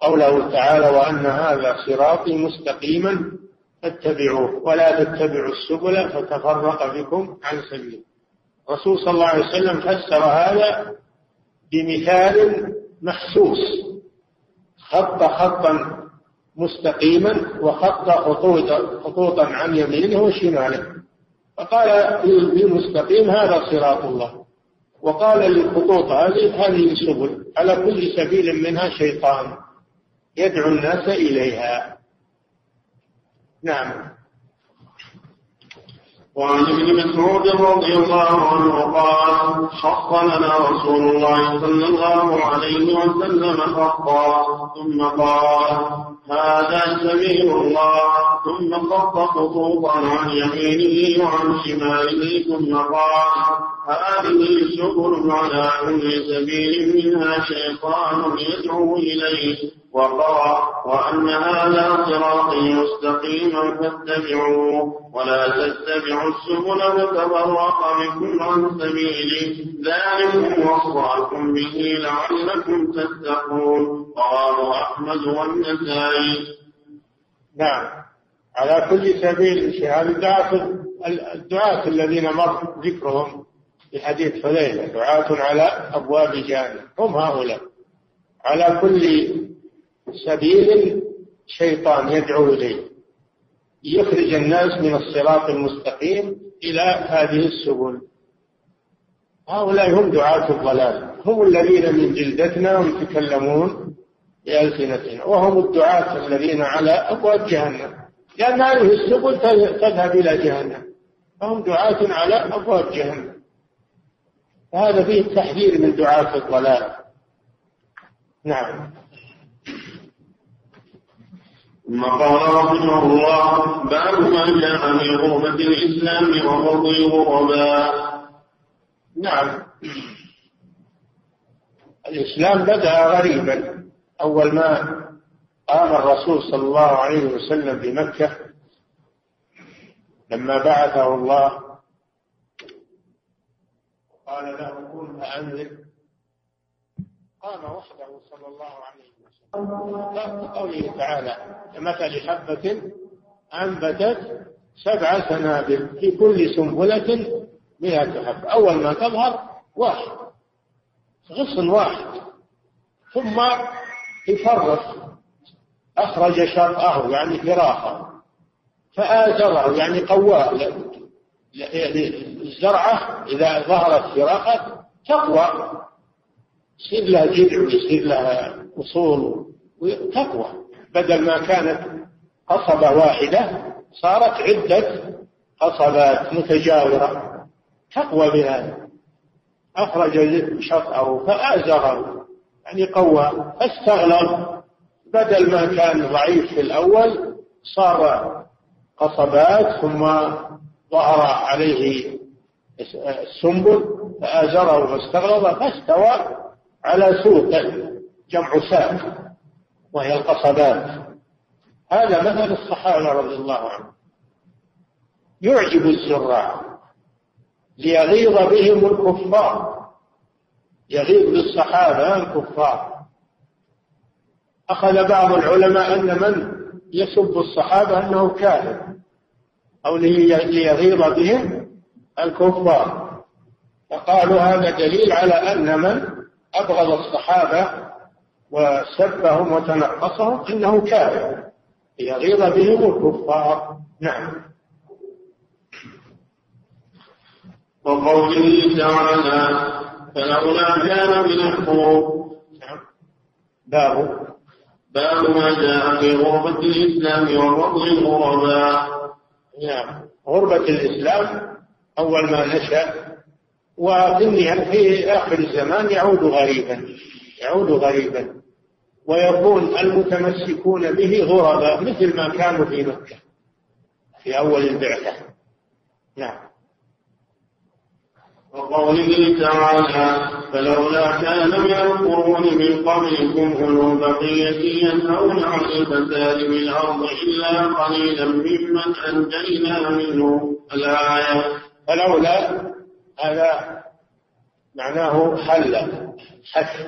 قوله تعالى وأن هذا صراطي مستقيما فاتبعوه ولا تتبعوا السبل فتفرق بكم عن سبيله. الرسول صلى الله عليه وسلم فسر هذا بمثال محسوس. خط خطا مستقيما وخط خطوطا خطوطا عن يمينه وشماله. فقال للمستقيم هذا صراط الله. وقال للخطوط هذه هذه السبل. على كل سبيل منها شيطان. يدعو الناس إليها. نعم. وعن ابن مسعود رضي الله عنه قال حق لنا رسول الله صلى الله عليه وسلم حقا. ثم قال هذا سبيل الله. ثم خط خطوطا عن يمينه وعن شماله. ثم قال هذه سبل على كل سبيل منها شيطان يدعو إليه. وقال وأن هذا صراطي مستقيما فاتبعوه ولا تتبعوا السبل فتفرق بكم عن سبيله. ذلكم وصاكم به لعلكم تتقون. رواه أحمد والنسائي. نعم. على كل سبيل هذه الدعاة الدعاة الذين مر ذكرهم في حديث حذيفة. دعاة على أبواب جهنم. هم هؤلاء. على كل سبيل شيطان يدعو إليه يخرج الناس من الصراط المستقيم إلى هذه السبل. هؤلاء هم دعاة الضلال هم الذين من جلدتنا يتكلمون بألسنتنا وهم الدعاة الذين على أبواب جهنم لأن هذه السبل تذهب إلى جهنم فهم دعاة على أبواب جهنم. فهذا فيه التحذير من دعاة الضلال. نعم. ثم قال رحمه الله باب ما جاء من غربة الإسلام وغرب الغرباء نعم. الإسلام بدأ غريبا. أول ما قام الرسول صلى الله عليه وسلم بمكة لما بعثه الله قال له كن فأنذر قام وحده صلى الله عليه وسلم قوله تعالى كمثل حبة أنبتت سبع سنابل في كل سنبلة مئة حبة. أول ما تظهر واحد غصن واحد. ثم يفرق أخرج شرقه يعني فراخه فآزره يعني قواه. الزرعة إذا ظهرت فراقة تقوى. يصير لها جذع ويصير لها أصول تقوى بدل ما كانت قصبة واحدة صارت عدة قصبات متجاورة. تقوى بهذا أخرج شطأه فآزره يعني قوى. فاستغلظ. بدل ما كان ضعيف في الأول صار قصبات ثم ظهر عليه السنبل فآزره فاستغلظ فاستوى على سوق جمع ساق وهي القصبات. هذا مثل الصحابة رضي الله عنهم. يعجب الزراع ليغيظ بهم الكفار. يغيظ بالصحابة الكفار. أخذ بعض العلماء أن من يسب الصحابة أنه كافر أو ليغيظ بهم الكفار. فقالوا هذا دليل على أن من أبغض الصحابة وسبهم وتنقصهم إنه كافر. ليغيظ بهم الكفار. نعم. وقوله تعالى فلولا كان من الحروب باب. باب ما جاء في غربة الإسلام وفضل الغرباء. نعم. غربة الإسلام أول ما نشأ وفي في آخر الزمان يعود غريبا يعود غريبا. ويكون المتمسكون به غرباء مثل ما كانوا في مكة في أول البعثة. نعم. وقوله تعالى فلولا كان من القرون من قبلكم أولو بقية ينهون عن الفساد في الأرض إلا قليلا ممن أنجينا منه الآية. فلولا هذا معناه هل حث.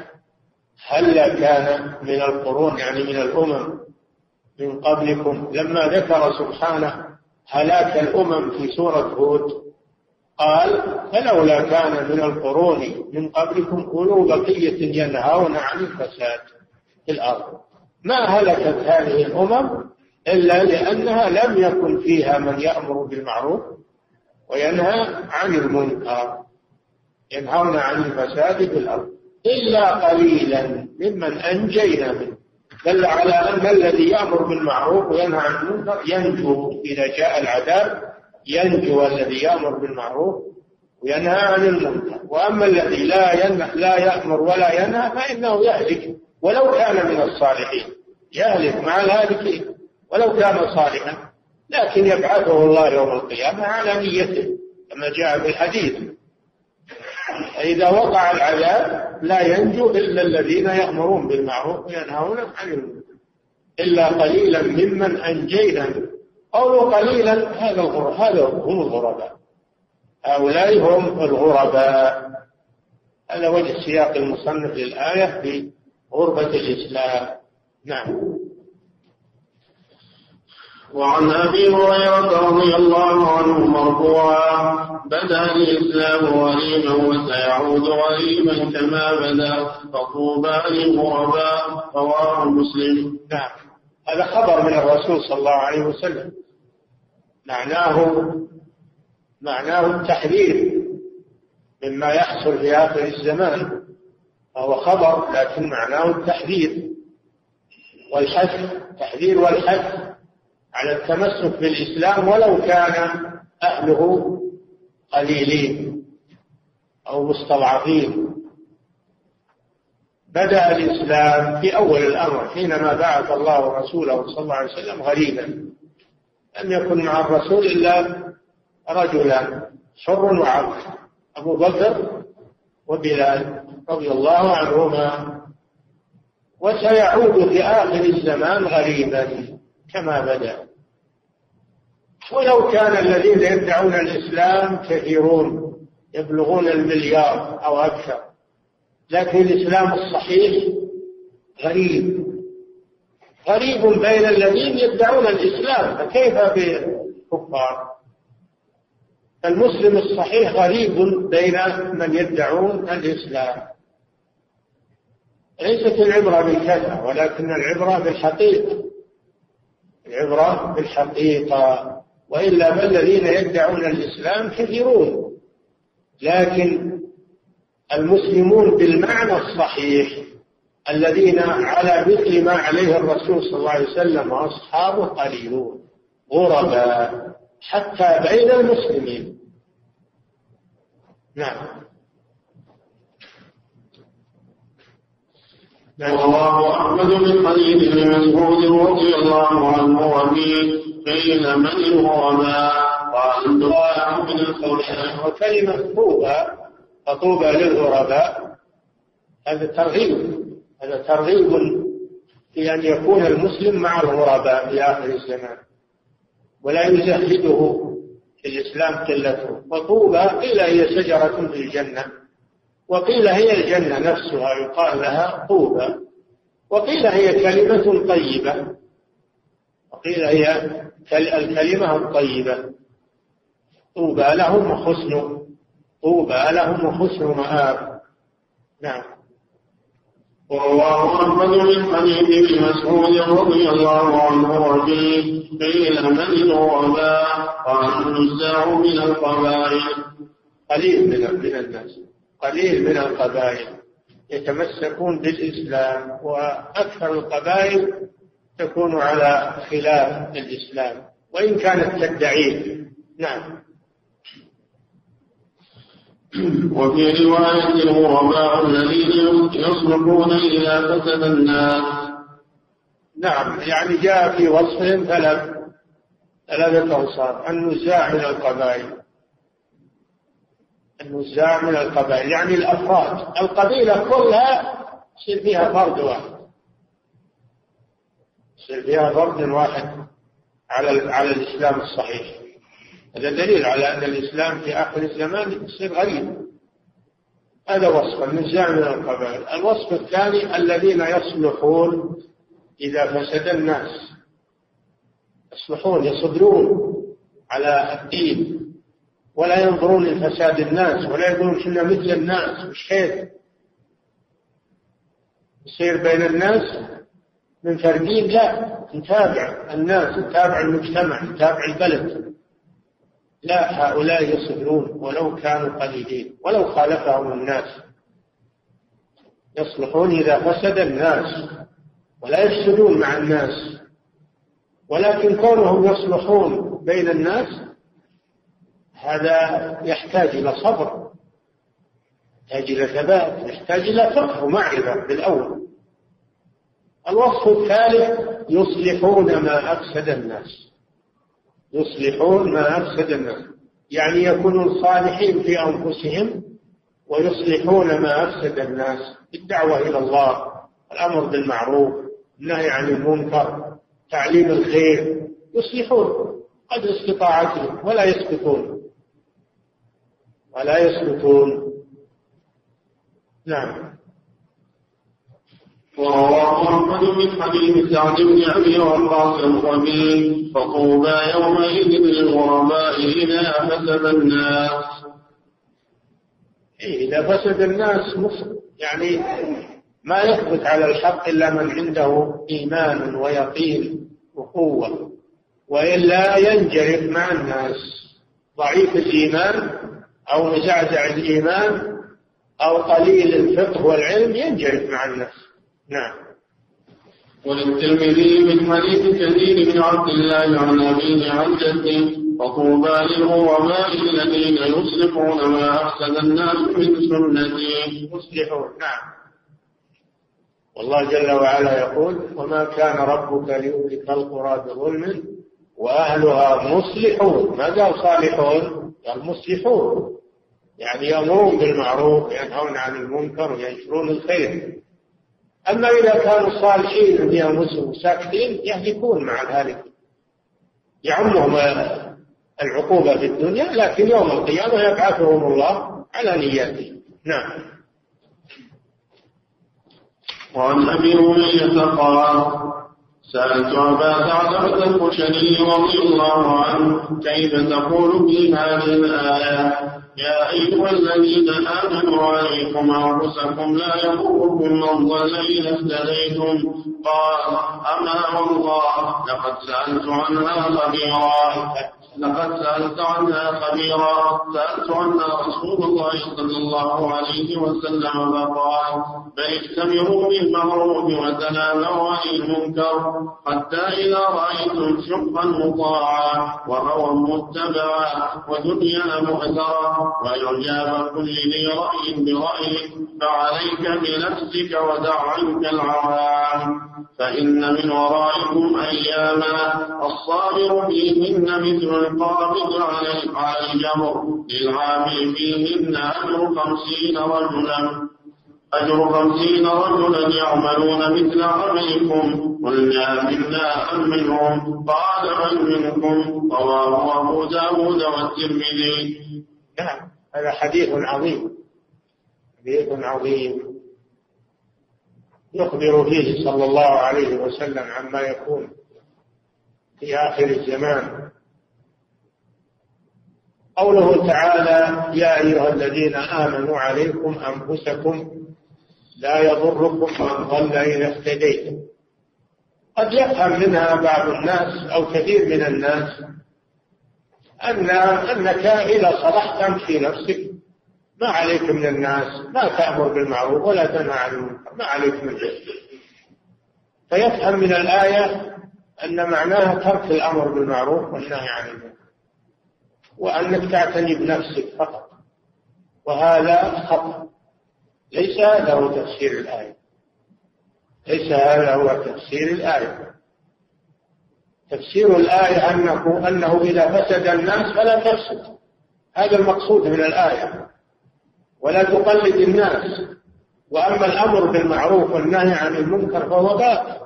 هل كان من القرون يعني من الأمم من قبلكم. لما ذكر سبحانه هلاك الأمم في سورة هود قال فلولا كان من القرون من قبلكم أولو بقية ينهون عن الفساد في الأرض. ما هلكت هذه الأمم إلا لأنها لم يكن فيها من يأمر بالمعروف وينهى عن المنكر ينهون عن الفساد في الأرض. إلا قليلا ممن أنجينا منه. دل على أن الذي يأمر بالمعروف وينهى عن المنكر ينجو إذا جاء العذاب ينجو الذي يأمر بالمعروف وينهى عن المنكر. وأما الذي لا ينهى لا يأمر ولا ينهى فإنه يهلك ولو كان من الصالحين. يهلك مع الهالكين ولو كان صالحا. لكن يبعثه الله يوم القيامة على نيته كما جاء في الحديث. فإذا وقع العذاب لا ينجو إلا الذين يأمرون بالمعروف وينهون عن المنكر. إلا قليلا ممن أنجينا. قولوا قليلا هذا هذا هم الغرباء. هؤلاء هم الغرباء. هذا وجه سياق المصنف للآية في غربة الإسلام. نعم. وعن أبي هريرة رضي الله عنه مرفوعا بدا الإسلام غريبا وسيعود غريبا كما بدا فطوبى للغرباء رواه مسلم. نعم. هذا خبر من الرسول صلى الله عليه وسلم. معناه معناه التحذير مما يحصل في آخر الزمان. فهو خبر لكن معناه التحذير والحث التحذير والحث على التمسك بالإسلام ولو كان أهله قليلين أو مستضعفين. بدأ الإسلام في أول الأمر حينما بعث الله رسوله صلى الله عليه وسلم غريبا. لم يكن مع الرسول إلا رجلان حر وعبد أبو بكر وبلال رضي الله عنهما. وسيعود في آخر الزمان غريبا. كما بدأ. ولو كان الذين يدعون الإسلام كثيرون يبلغون المليار أو أكثر لكن الإسلام الصحيح غريب. غريب بين الذين يدعون الإسلام فكيف بالكفار؟ المسلم الصحيح غريب بين من يدعون الإسلام. ليست العبرة بالكثرة ولكن العبرة بالحقيقة. العبرة بالحقيقة وإلا فالذين يدعون الإسلام كثيرون لكن المسلمون بالمعنى الصحيح الذين على مثل ما عليه الرسول صلى الله عليه وسلم وأصحابه قليلون غرباء حتى بين المسلمين. نعم. رواه أحمد من حديث مسعود رضي الله عنه وفيه قيل من الغرباء. قال دعاء من الخلق وكلمة طوبى فطوبى للغرباء. هذا ترغيب هذا ترغيب في أن يكون المسلم مع الغرباء في آخر الزمان. ولا يزهده في الإسلام قلته. وطوبى قيل هي شجرة في الجنة. وقيل هي الجنة نفسها يقال لها طوبى وقيل هي كلمة طيبة. وقيل هي الكلمة الطيبة. طوبى لهم وحسن طوبى لهم وحسن مآب. نعم. ورواه أحمد من حديث ابن مسعود رضي الله عنه وفيه قيل من الغرباء قال النزاع من القبائل. قليل من الناس. قليل من القبائل يتمسكون بالإسلام وأكثر القبائل تكون على خلاف الإسلام. وإن كانت تدعيه نعم. وفي رواية الغرباء الذين يصلحون إذا فسد الناس. نعم. يعني جاء في وصفهم ثلاث ثلاثة أوصاف النزاع من القبائل. النزاع من القبائل يعني الأفراد. القبيلة كلها يصير فيها فرد واحد. يصير فيها فرد واحد على على الإسلام الصحيح. هذا دليل على أن الإسلام في آخر الزمان يصير غريب. هذا وصف النزاع من القبائل. الوصف الثاني الذين يصلحون إذا فسد الناس. يصلحون يصبرون على الدين. ولا ينظرون لفساد الناس ولا يقولون كنا مثل الناس مش خير. يصير بين الناس من فردين لا نتابع الناس نتابع المجتمع نتابع البلد. لا هؤلاء يصبرون ولو كانوا قليلين ولو خالفهم الناس. يصلحون إذا فسد الناس ولا يفسدون مع الناس. ولكن كونهم يصلحون بين الناس هذا يحتاج إلى صبر يحتاج إلى ثبات يحتاج إلى فقه ومعرفة بالأول. الوصف الثالث يصلحون ما أفسد الناس. يصلحون ما أفسد الناس. يعني يكونون صالحين في أنفسهم ويصلحون ما أفسد الناس. بالدعوة إلى الله الأمر بالمعروف النهي عن المنكر تعليم الخير. يصلحون قدر استطاعتهم ولا يسقطون. ولا يسقطون نعم. ورواه أحمد من حديث سعد بن أبي وقاص الخبير فطوبى يومئذ للغرباء إذا فسد الناس. إيه إذا فسد الناس يعني ما يثبت على الحق إلا من عنده إيمان ويقين وقوة وإلا ينجرف مع الناس. ضعيف الإيمان أو مزعزع الإيمان أو قليل الفقه والعلم ينجرف مع الناس. نعم. وللترمذي من حديث كثير بن عبد الله عن أبيه عن جده وطوبى للغرباء الذين يصلحون ما أحسن الناس من سنته. يصلحون نعم. والله جل وعلا يقول وما كان ربك ليهلك القرى بظلم وأهلها مصلحون. ما قال صالحون؟ قال مصلحون يعني يأمرون بالمعروف وينهون عن المنكر وينشرون الخير. أما إذا كانوا صالحين بأنفسهم ساكتين يهلكون مع ذلك. يعمهم العقوبة في الدنيا لكن يوم القيامة يبعثهم الله على نياتهم نعم. وعن أبي هريرة قال سألت أبا ثعلبة الخشني رضي الله عنه كيف تقول في هذه الآية؟ يا أيها الذين آمنوا عليكم أنفسكم لا يضركم من ضل إذا اهتديتم. قال أما والله لقد سألت عنها خبيرا لقد سألت عنها خبيرا. سألت عنها رسول الله صلى الله عليه وسلم فقال بل اجتمعوا بالمعروف وتنازعوا عن المنكر حتى إذا رأيتم شقا مطاعا وهوى متبعا ودنيا مؤثرا وإعجاب كل ذي رأي برأيه فعليك بنفسك ودع عنك العوام. فإن من ورائكم أياما الصابر فيهن مثل القابض على الجمر للعامل فيهن أجر خمسين رجلا. أجر خمسين رجلا يعملون مثل عملكم قلنا منا أم منهم قال من منكم. رواه أبو داود والترمذي. نعم هذا حديث عظيم. حديث عظيم. يخبر فيه صلى الله عليه وسلم عما يكون في آخر الزمان. قوله تعالى يا أيها الذين آمنوا عليكم أنفسكم لا يضركم من ضل إذا اهتديتم. قد يفهم منها بعض الناس أو كثير من الناس أن أنك إذا صلحت تمشي نفسك. ما عليك من الناس ما تأمر بالمعروف ولا تنهى عن المنكر ما عليك من ذلك فيفهم من الآية أن معناها ترك الأمر بالمعروف والنهي عن المنكر. وأنك تعتني بنفسك فقط. وهذا خطأ. ليس هذا هو تفسير الآية. ليس هذا هو تفسير الآية. تفسير الآية أنه أنه إذا فسد الناس فلا تفسد. هذا المقصود من الآية. ولا تقلد الناس. وأما الأمر بالمعروف والنهي عن المنكر فهو باطل.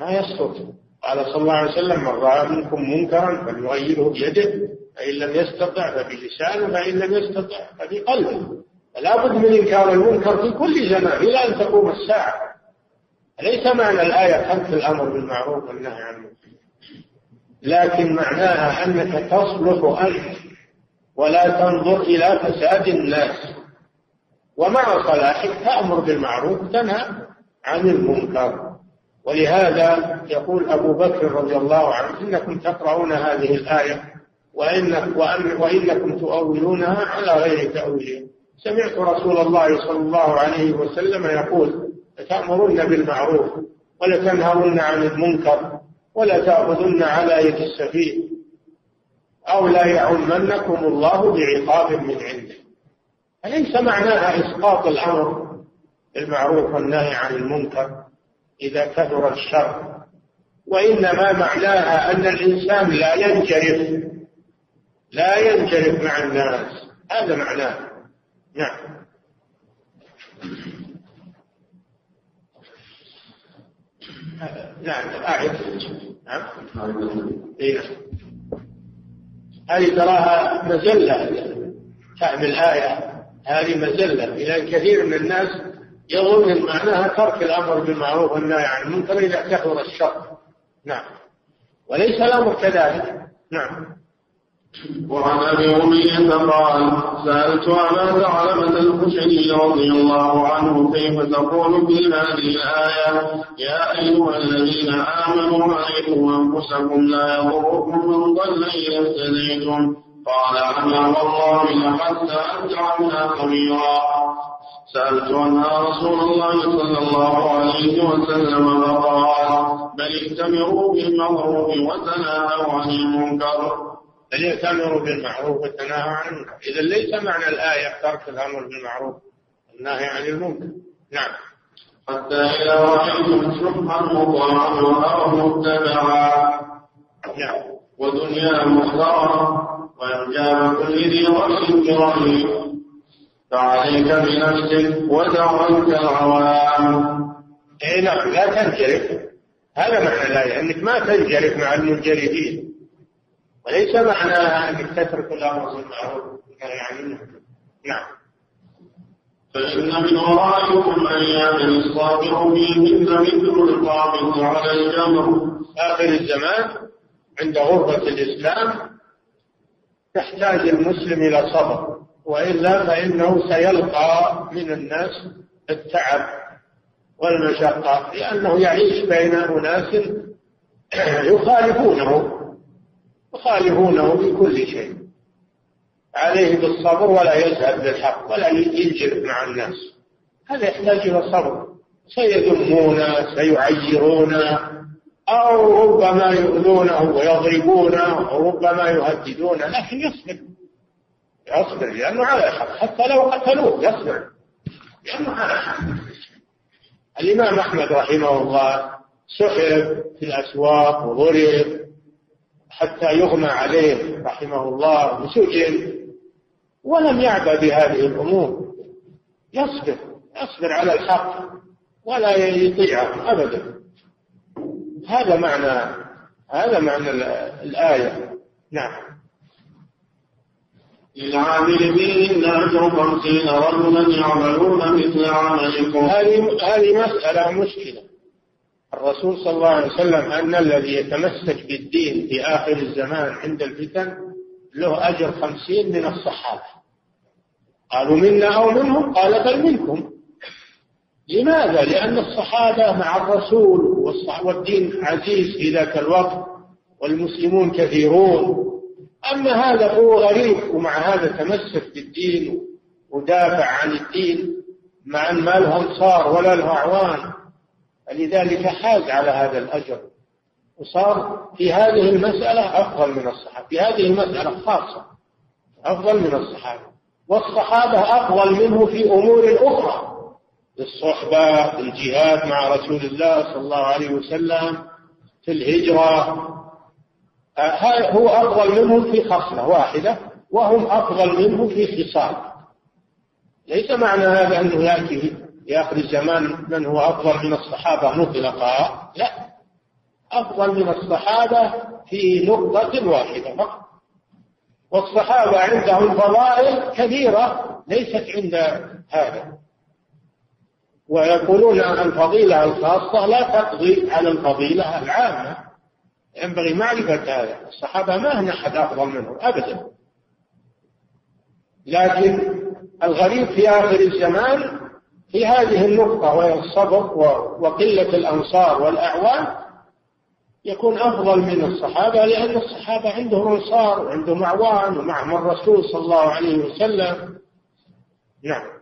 ما يسقط. قال صلى الله عليه وسلم من رأى منكم منكرا فليغيره بيده فإن لم يستطع فبلسانه فإن لم يستطع فبقلبه. فلا بد من إنكار المنكر في كل زمان إلى أن تقوم الساعة. ليس معنى الآية ترك الأمر بالمعروف والنهي عن المنكر. لكن معناها أنك تصلح أنت ولا تنظر إلى فساد الناس. ومع صلاحك تأمر بالمعروف تنهى عن المنكر. ولهذا يقول أبو بكر رضي الله عنه إنكم تقرؤون هذه الآية وإن وإنكم تؤولونها على غير تأويلها سمعت رسول الله صلى الله عليه وسلم يقول لتأمرن بالمعروف ولتنهون عن المنكر ولا تأخذن على يد السفيه أو لا يعمنكم الله بعقاب من عنده. أليس معناها إسقاط الأمر بالمعروف والنهي عن المنكر؟ إذا كثر الشر وإنما معناها أن الإنسان لا ينجرف لا ينجرف مع الناس. هذا معناه. نعم. نعم. أعد نعم. إيه. هذه تراها مزلة. فهم الآية هذه مزلة. إلى كثير من الناس يظن أن معناها ترك الأمر بالمعروف والنهي عن المنكر إذا كثر الشر. نعم. وليس الأمر كذلك. نعم. وعن أبي أمية قال سألت أبا ثعلبة الخشني رضي الله عنه كيف تقول في هذه الآية يا أيها الذين آمنوا عليكم أنفسكم لا يضركم من ضل إذا اهتديتم. قال أما والله لقد سالت عنها خبيرا. سألت عنها رسول الله صلى الله عليه وسلم فقال بل ائتمروا بالمعروف وتناهوا عن المنكر. بل يأتمروا بالمعروف وتناهوا عن المنكر. إذا ليس معنى الآية ترك الأمر بالمعروف والنهي عن المنكر. نعم. حتى إذا رأيتم شحا مطاعا وهوى متبعا نعم. ودنيا مختارة وإعجاب كل ذي رأس برأيه فعليك بنفسك عنك العوام اي نعم لا تنجرف. هذا معنى الآية أنك ما تنجرف مع المنجرفين. وليس معناها أنك تترك الأمر بالمعروف. والنهي عن المنكر نعم. فإن من ورائكم أياما الصابر فيهن مثل القابض على الجمر. آخر الزمان عند غربة الإسلام يحتاج المسلم إلى صبر. وإلا فإنه سيلقى من الناس التعب والمشقة لأنه يعيش بين أناس يخالفونه يخالفونه في كل شيء. عليه بالصبر ولا يذهب بالحق ولا ينجر مع الناس. هذا يحتاج إلى صبر. سيذمونه سيعيرونه أو ربما يؤذونه ويضربونه أو ربما يهددونه لكن يصبر. يصبر لأنه على حق حتى لو قتلوه يصبر. لأنه على حق الإمام أحمد رحمه الله سحب في الأسواق وضرب حتى يغمى عليه رحمه الله وسجن ولم يعبأ بهذه الأمور. يصبر يصبر على الحق ولا يطيعه أبدا. هذا معنى هذا معنى الآية. نعم. للعامل فيهن أجر خمسين رجلا يعملون مثل عملكم. هذه مسألة مشكلة. الرسول صلى الله عليه وسلم أن الذي يتمسك بالدين في آخر الزمان عند الفتن له أجر خمسين من الصحابة. قالوا منا أو منهم؟ قال بل منكم. لماذا؟ لأن الصحابة مع الرسول والدين عزيز في ذاك الوقت والمسلمون كثيرون. أما هذا هو غريب ومع هذا تمسك بالدين ودافع عن الدين مع أن ما له أنصار ولا له أعوان فلذلك حاز على هذا الأجر. وصار في هذه المسألة أفضل من الصحابة في هذه المسألة خاصة أفضل من الصحابة. والصحابة أفضل منه في أمور أخرى الصحبة الجهاد مع رسول الله صلى الله عليه وسلم في الهجرة هو أفضل منهم في خصلة واحدة وهم أفضل منه في خصال ليس معنى هذا أنه يأتي في آخر الزمان من هو أفضل من الصحابة مطلقا لا. أفضل من الصحابة في نقطة واحدة فقط. والصحابة عندهم فضائل كثيرة ليست عند هذا. ويقولون الفضيلة الخاصة لا تقضي على الفضيلة العامة. ينبغي معرفة هذا الصحابة ما هن أحد أفضل منهم أبدا. لكن الغريب في آخر الزمان في هذه النقطة وهي الصبر وقلة الأنصار والأعوان يكون أفضل من الصحابة لأن الصحابة عندهم أنصار وعندهم أعوان ومعهم الرسول صلى الله عليه وسلم. نعم.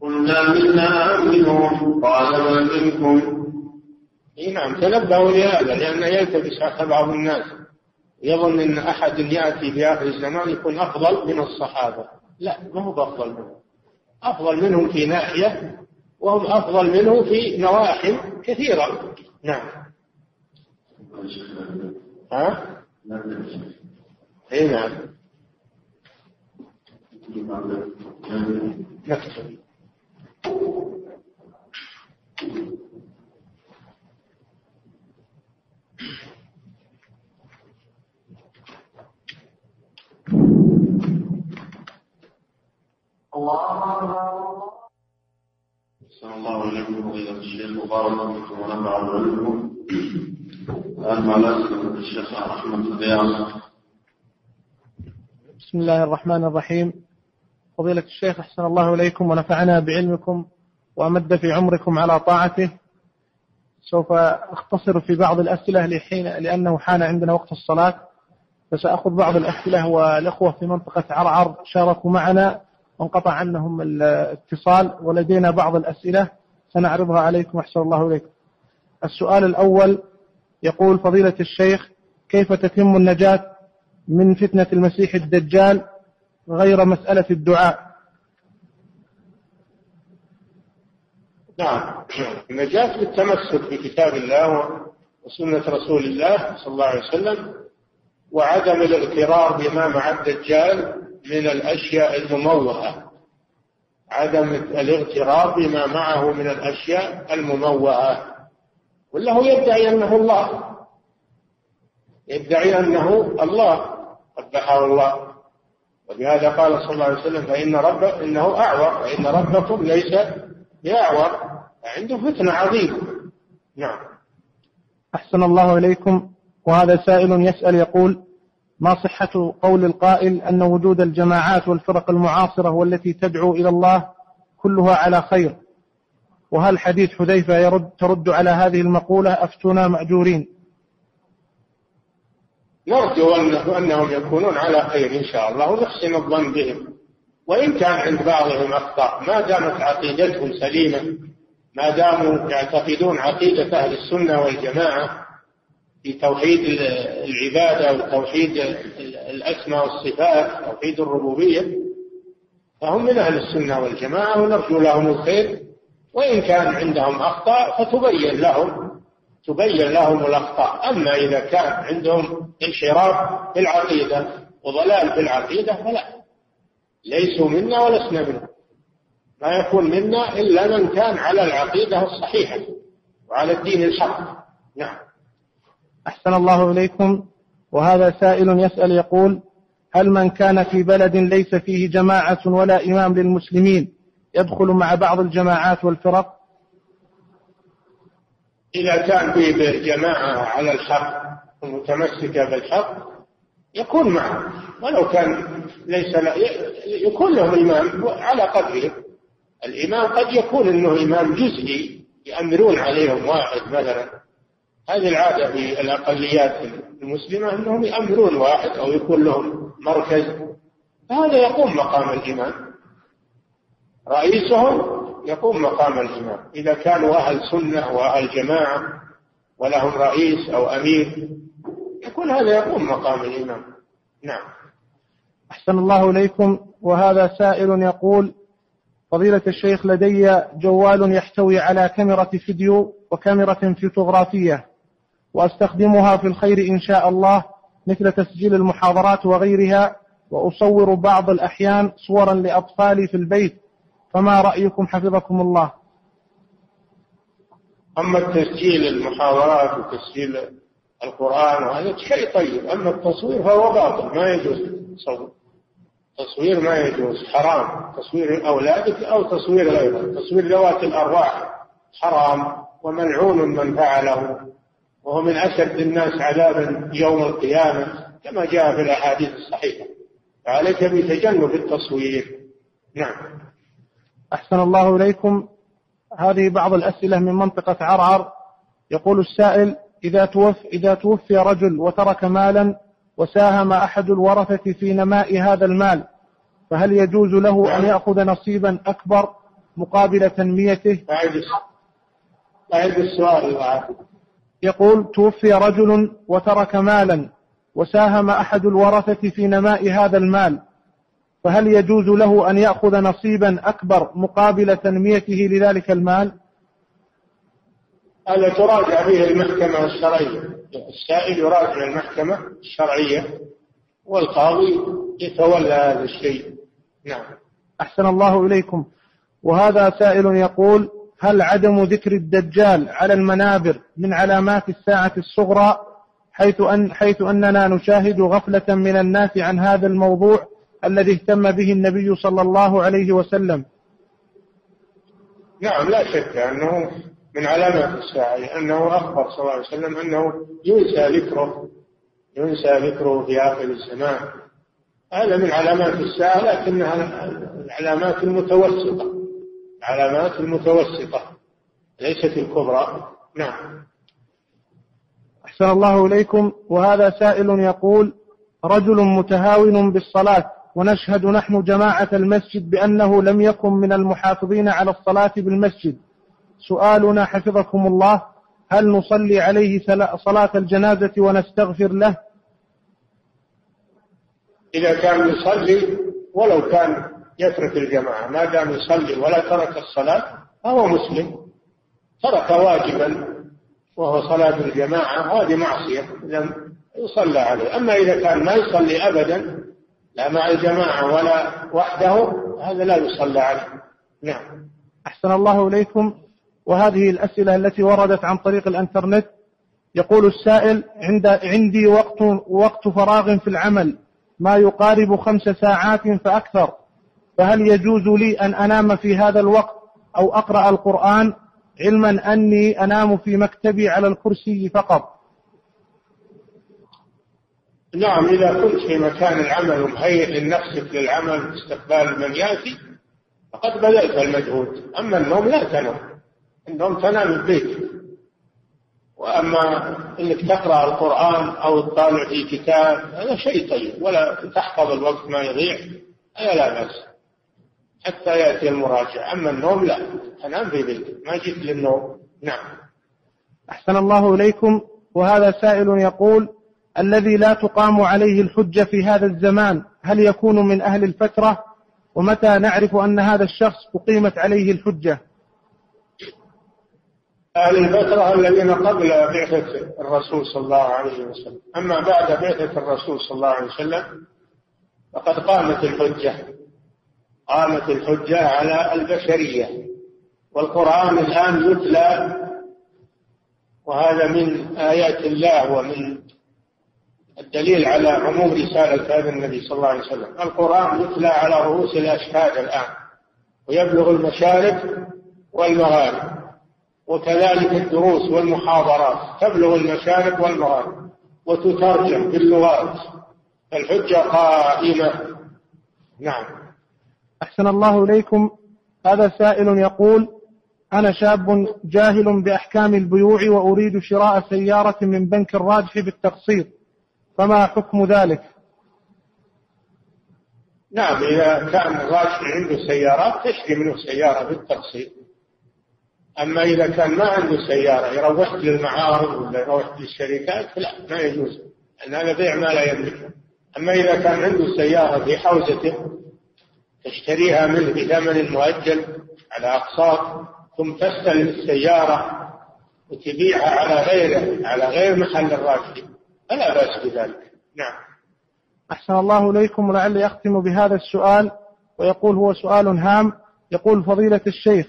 قلنا منا منهم قال ما منكم؟ إي نعم تنبهوا لهذا لأن يلتبس على بعض الناس. يظن أن أحد يأتي في آخر الزمان يكون أفضل من الصحابة. لا ما هو أفضل منهم. أفضل منهم في ناحية وهم أفضل منه في نواحي كثيرة. نعم. ها؟ إي نعم. نكتب صلى الله عليه وسلم. الشيخ مبارك ونفع علمكم الشيخ رحمة الله بسم الله الرحمن الرحيم. فضيلة الشيخ أحسن الله إليكم ونفعنا بعلمكم وأمد في عمركم على طاعته. سوف أختصر في بعض الأسئلة لحين لأنه حان عندنا وقت الصلاة. فسأخذ بعض الأسئلة والإخوة في منطقة عرعر شاركوا معنا وانقطع عنهم الاتصال ولدينا بعض الأسئلة سنعرضها عليكم. أحسن الله إليكم السؤال الأول يقول فضيلة الشيخ كيف تتم النجاة من فتنة المسيح الدجال غير مسألة الدعاء؟ نعم. النجاة بالتمسك بكتاب الله وسنة رسول الله صلى الله عليه وسلم وعدم الاغترار بما مع الدجال من الأشياء المموهة. عدم الاغترار بما معه من الأشياء المموهة. ولا يدعي أنه الله. يدعي أنه الله. قبحه الله. ولهذا قال صلى الله عليه وسلم فإن رب إنه أعور. وإن ربكم ليس بأعور عنده فتنة عظيمة. نعم. أحسن الله إليكم. وهذا سائل يسأل يقول ما صحة قول القائل أن وجود الجماعات والفرق المعاصرة والتي تدعو إلى الله كلها على خير؟ وهل حديث حذيفة يرد ترد على هذه المقولة أفتنا مأجورين؟ نرجو أنهم يكونون على خير إن شاء الله ونحسن الظن بهم. وإن كان عند بعضهم أخطاء ما دامت عقيدتهم سليمة ما داموا يعتقدون عقيدة أهل السنة والجماعة في توحيد العبادة وتوحيد الأسماء والصفات توحيد الربوبية فهم من أهل السنة والجماعة ونرجو لهم الخير. وإن كان عندهم أخطاء فتبين لهم تبين لهم الأخطاء أما إذا كان عندهم انحراف في العقيدة وضلال في العقيدة فلا. ليسوا منا ولسنا منهم. ما يكون منا إلا من كان على العقيدة الصحيحة وعلى الدين الحق. نعم. أحسن الله إليكم. وهذا سائل يسأل يقول هل من كان في بلد ليس فيه جماعة ولا إمام للمسلمين يدخل مع بعض الجماعات والفرق؟ إذا كان في جماعة على الحق متمسكة بالحق يكون معه. ولو كان ليس يكون لهم إمام على قدره. الإمام قد يكون أنه إمام جزئي يأمرون عليهم واحد مثلا. هذه العادة في الأقليات المسلمة أنهم يأمرون واحد أو يكون لهم مركز. فهذا يقوم مقام الإمام. رئيسهم يقوم مقام الإمام. إذا كانوا أهل سنة وأهل جماعة ولهم رئيس أو أمير يكون هذا يقوم مقام الإمام. نعم. أحسن الله إليكم. وهذا سائل يقول فضيلة الشيخ لدي جوال يحتوي على كاميرا فيديو وكاميرا فوتوغرافية وأستخدمها في الخير إن شاء الله مثل تسجيل المحاضرات وغيرها وأصور بعض الأحيان صورا لأطفالي في البيت. فما رأيكم؟ حفظكم الله. أما التسجيل المحاضرات وتسجيل القرآن وهذا شيء طيب. أما التصوير فهو باطل ما يجوز تصور تصوير ما يجوز حرام. تصوير أولادك أو تصوير غيرك تصوير ذوات الأرواح حرام وملعون من فعله. وهو من أشد الناس عذابا يوم القيامة كما جاء في الأحاديث الصحيحة. فعليك بتجنب التصوير. نعم. أحسن الله إليكم. هذه بعض الأسئلة من منطقة عرعر. يقول السائل إذا توفي, إذا توفي رجل وترك مالا وساهم أحد الورثة في نماء هذا المال فهل يجوز له أن يأخذ نصيبا أكبر مقابل تنميته؟ أعد السؤال يقول توفي رجل وترك مالا وساهم أحد الورثة في نماء هذا المال فهل يجوز له أن يأخذ نصيبا أكبر مقابل تنميته لذلك المال؟ هذا تراجع به المحكمة الشرعية. السائل يراجع المحكمة الشرعية والقاضي يتولى هذا الشيء. نعم. أحسن الله إليكم. وهذا سائل يقول هل عدم ذكر الدجال على المنابر من علامات الساعة الصغرى حيث, أن حيث أننا نشاهد غفلة من الناس عن هذا الموضوع الذي اهتم به النبي صلى الله عليه وسلم؟ نعم لا شك أنه من علامات الساعة لأنه أخبر صلى الله عليه وسلم أنه ينسى ذكره ينسى ذكره في آخر الزمان. هذا من علامات الساعة لكنها العلامات المتوسطة. العلامات المتوسطة ليست الكبرى. نعم. أحسن الله إليكم. وهذا سائل يقول رجل متهاون بالصلاة ونشهد نحن جماعة المسجد بأنه لم يكن من المحافظين على الصلاة بالمسجد. سؤالنا حفظكم الله هل نصلي عليه صلاة الجنازة ونستغفر له؟ إذا كان يصلي ولو كان يترك الجماعة ما دام يصلي ولا ترك الصلاة فهو مسلم. ترك واجبا وهو صلاة الجماعة هذه معصية لم يصلى عليه. أما إذا كان ما يصلي أبدا لا مع الجماعة ولا وحده هذا لا يصلى عليه. نعم. أحسن الله إليكم. وهذه الأسئلة التي وردت عن طريق الإنترنت يقول السائل عند عندي وقت وقت فراغ في العمل ما يقارب خمس ساعات فأكثر فهل يجوز لي أن أنام في هذا الوقت أو أقرأ القرآن؟ علما أني أنام في مكتبي على الكرسي فقط. نعم إذا كنت في مكان العمل ومهيئ لنفسك للعمل استقبال من يأتي فقد بذلت المجهود أما النوم لا تنام. النوم تنام البيت وأما أنك تقرأ القرآن أو تطالع في كتاب هذا شيء طيب ولا تحفظ الوقت ما يضيع هذا لا بأس. حتى يأتي المراجع. أما النوم لا تنام في بيتك. ما جئت للنوم. نعم. أحسن الله إليكم. وهذا سائل يقول الذي لا تقام عليه الحجة في هذا الزمان هل يكون من أهل الفترة؟ ومتى نعرف أن هذا الشخص أقيمت عليه الحجة؟ أهل الفترة الذين قبل بعثة الرسول صلى الله عليه وسلم. أما بعد بعثة الرسول صلى الله عليه وسلم فقد قامت الحجة. قامت الحجة على البشرية. والقرآن الآن يتلى وهذا من آيات الله ومن الدليل على عموم رسالة هذا النبي صلى الله عليه وسلم. القرآن يتلى على رؤوس الأشهاد الآن ويبلغ المشارق والمغارب. وكذلك الدروس والمحاضرات تبلغ المشارق والمغارب وتترجم باللغات. الحجة قائمة. نعم. أحسن الله إليكم. هذا سائل يقول أنا شاب جاهل بأحكام البيوع وأريد شراء سيارة من بنك الراجح بالتقسيط فما حكم ذلك؟ نعم إذا كان الراجح عنده سيارات تشتري منه سيارة بالتقسيط. أما إذا كان ما عنده سيارة يروح للمعارض ولا يروح للشركات لا ما يجوز. لأن هذا بيع ما لا يملكه أما إذا كان عنده سيارة في حوزته تشتريها منه بثمن مؤجل على أقساط ثم تستلم السيارة وتبيعها على غيره على غير محل الراجل فلا بأس بذلك. نعم. أحسن الله إليكم ولعلي أختم بهذا السؤال ويقول هو سؤال هام. يقول فضيلة الشيخ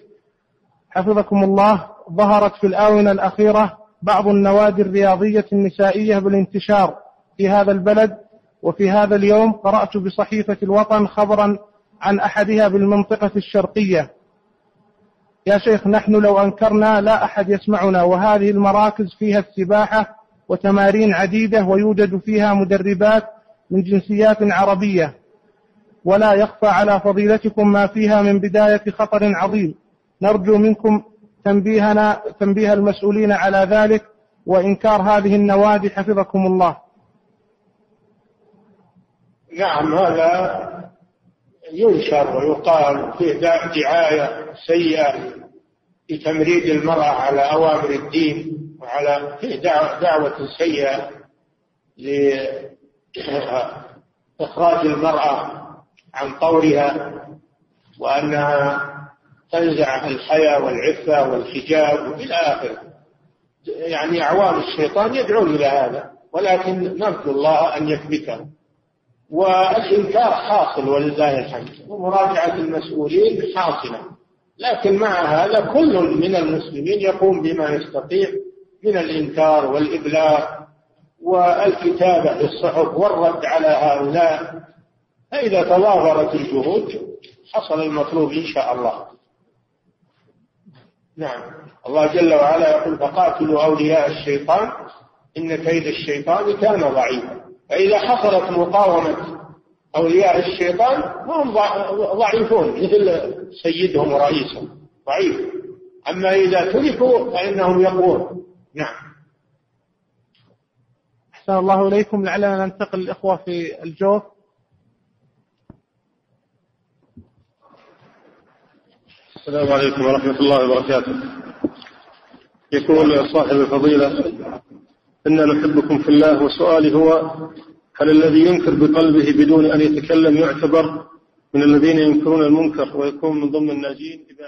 حفظكم الله ظهرت في الآونة الأخيرة بعض النوادي الرياضية النسائية بالانتشار في هذا البلد وفي هذا اليوم قرأت بصحيفة الوطن خبرا عن أحدها بالمنطقة الشرقية. يا شيخ نحن لو أنكرنا لا أحد يسمعنا وهذه المراكز فيها السباحة وتمارين عديدة ويوجد فيها مدربات من جنسيات عربية. ولا يخفى على فضيلتكم ما فيها من بداية خطر عظيم. نرجو منكم تنبيهنا تنبيه المسؤولين على ذلك وإنكار هذه النوادي حفظكم الله. نعم هذا ينشر ويقال فيه دعاية سيئة لتمريد المرأة على أوامر الدين وعلى فيه دعوة سيئة لإخراج المرأة عن طورها وأنها تنزع الحياة والعفة والحجاب إلى آخره. يعني أعوان الشيطان يدعون إلى هذا ولكن نرجو الله أن يثبته. والإنكار حاصل ولله الحمد. ومراجعة المسؤولين حاصلة. لكن مع هذا كل من المسلمين يقوم بما يستطيع من الإنكار والإبلاغ والكتابة في الصحف والرد على هؤلاء. فإذا تضافرت الجهود حصل المطلوب إن شاء الله. نعم. الله جل وعلا يقول فقاتلوا أولياء الشيطان إن كيد الشيطان كان ضعيفا. فإذا حصلت مقاومة أولياء الشيطان هم ضعيفون مثل سيدهم ورئيسهم ضعيف. أما إذا تركوا فإنهم يقوون نعم. أحسن الله إليكم. لعلنا ننتقل الإخوة في الجوف. السلام عليكم ورحمة الله وبركاته. يقول صاحب الفضيلة إنا نحبكم في الله وسؤالي هو هل الذي ينكر بقلبه بدون أن يتكلم يعتبر من الذين ينكرون المنكر ويكون من ضمن الناجين؟ إذا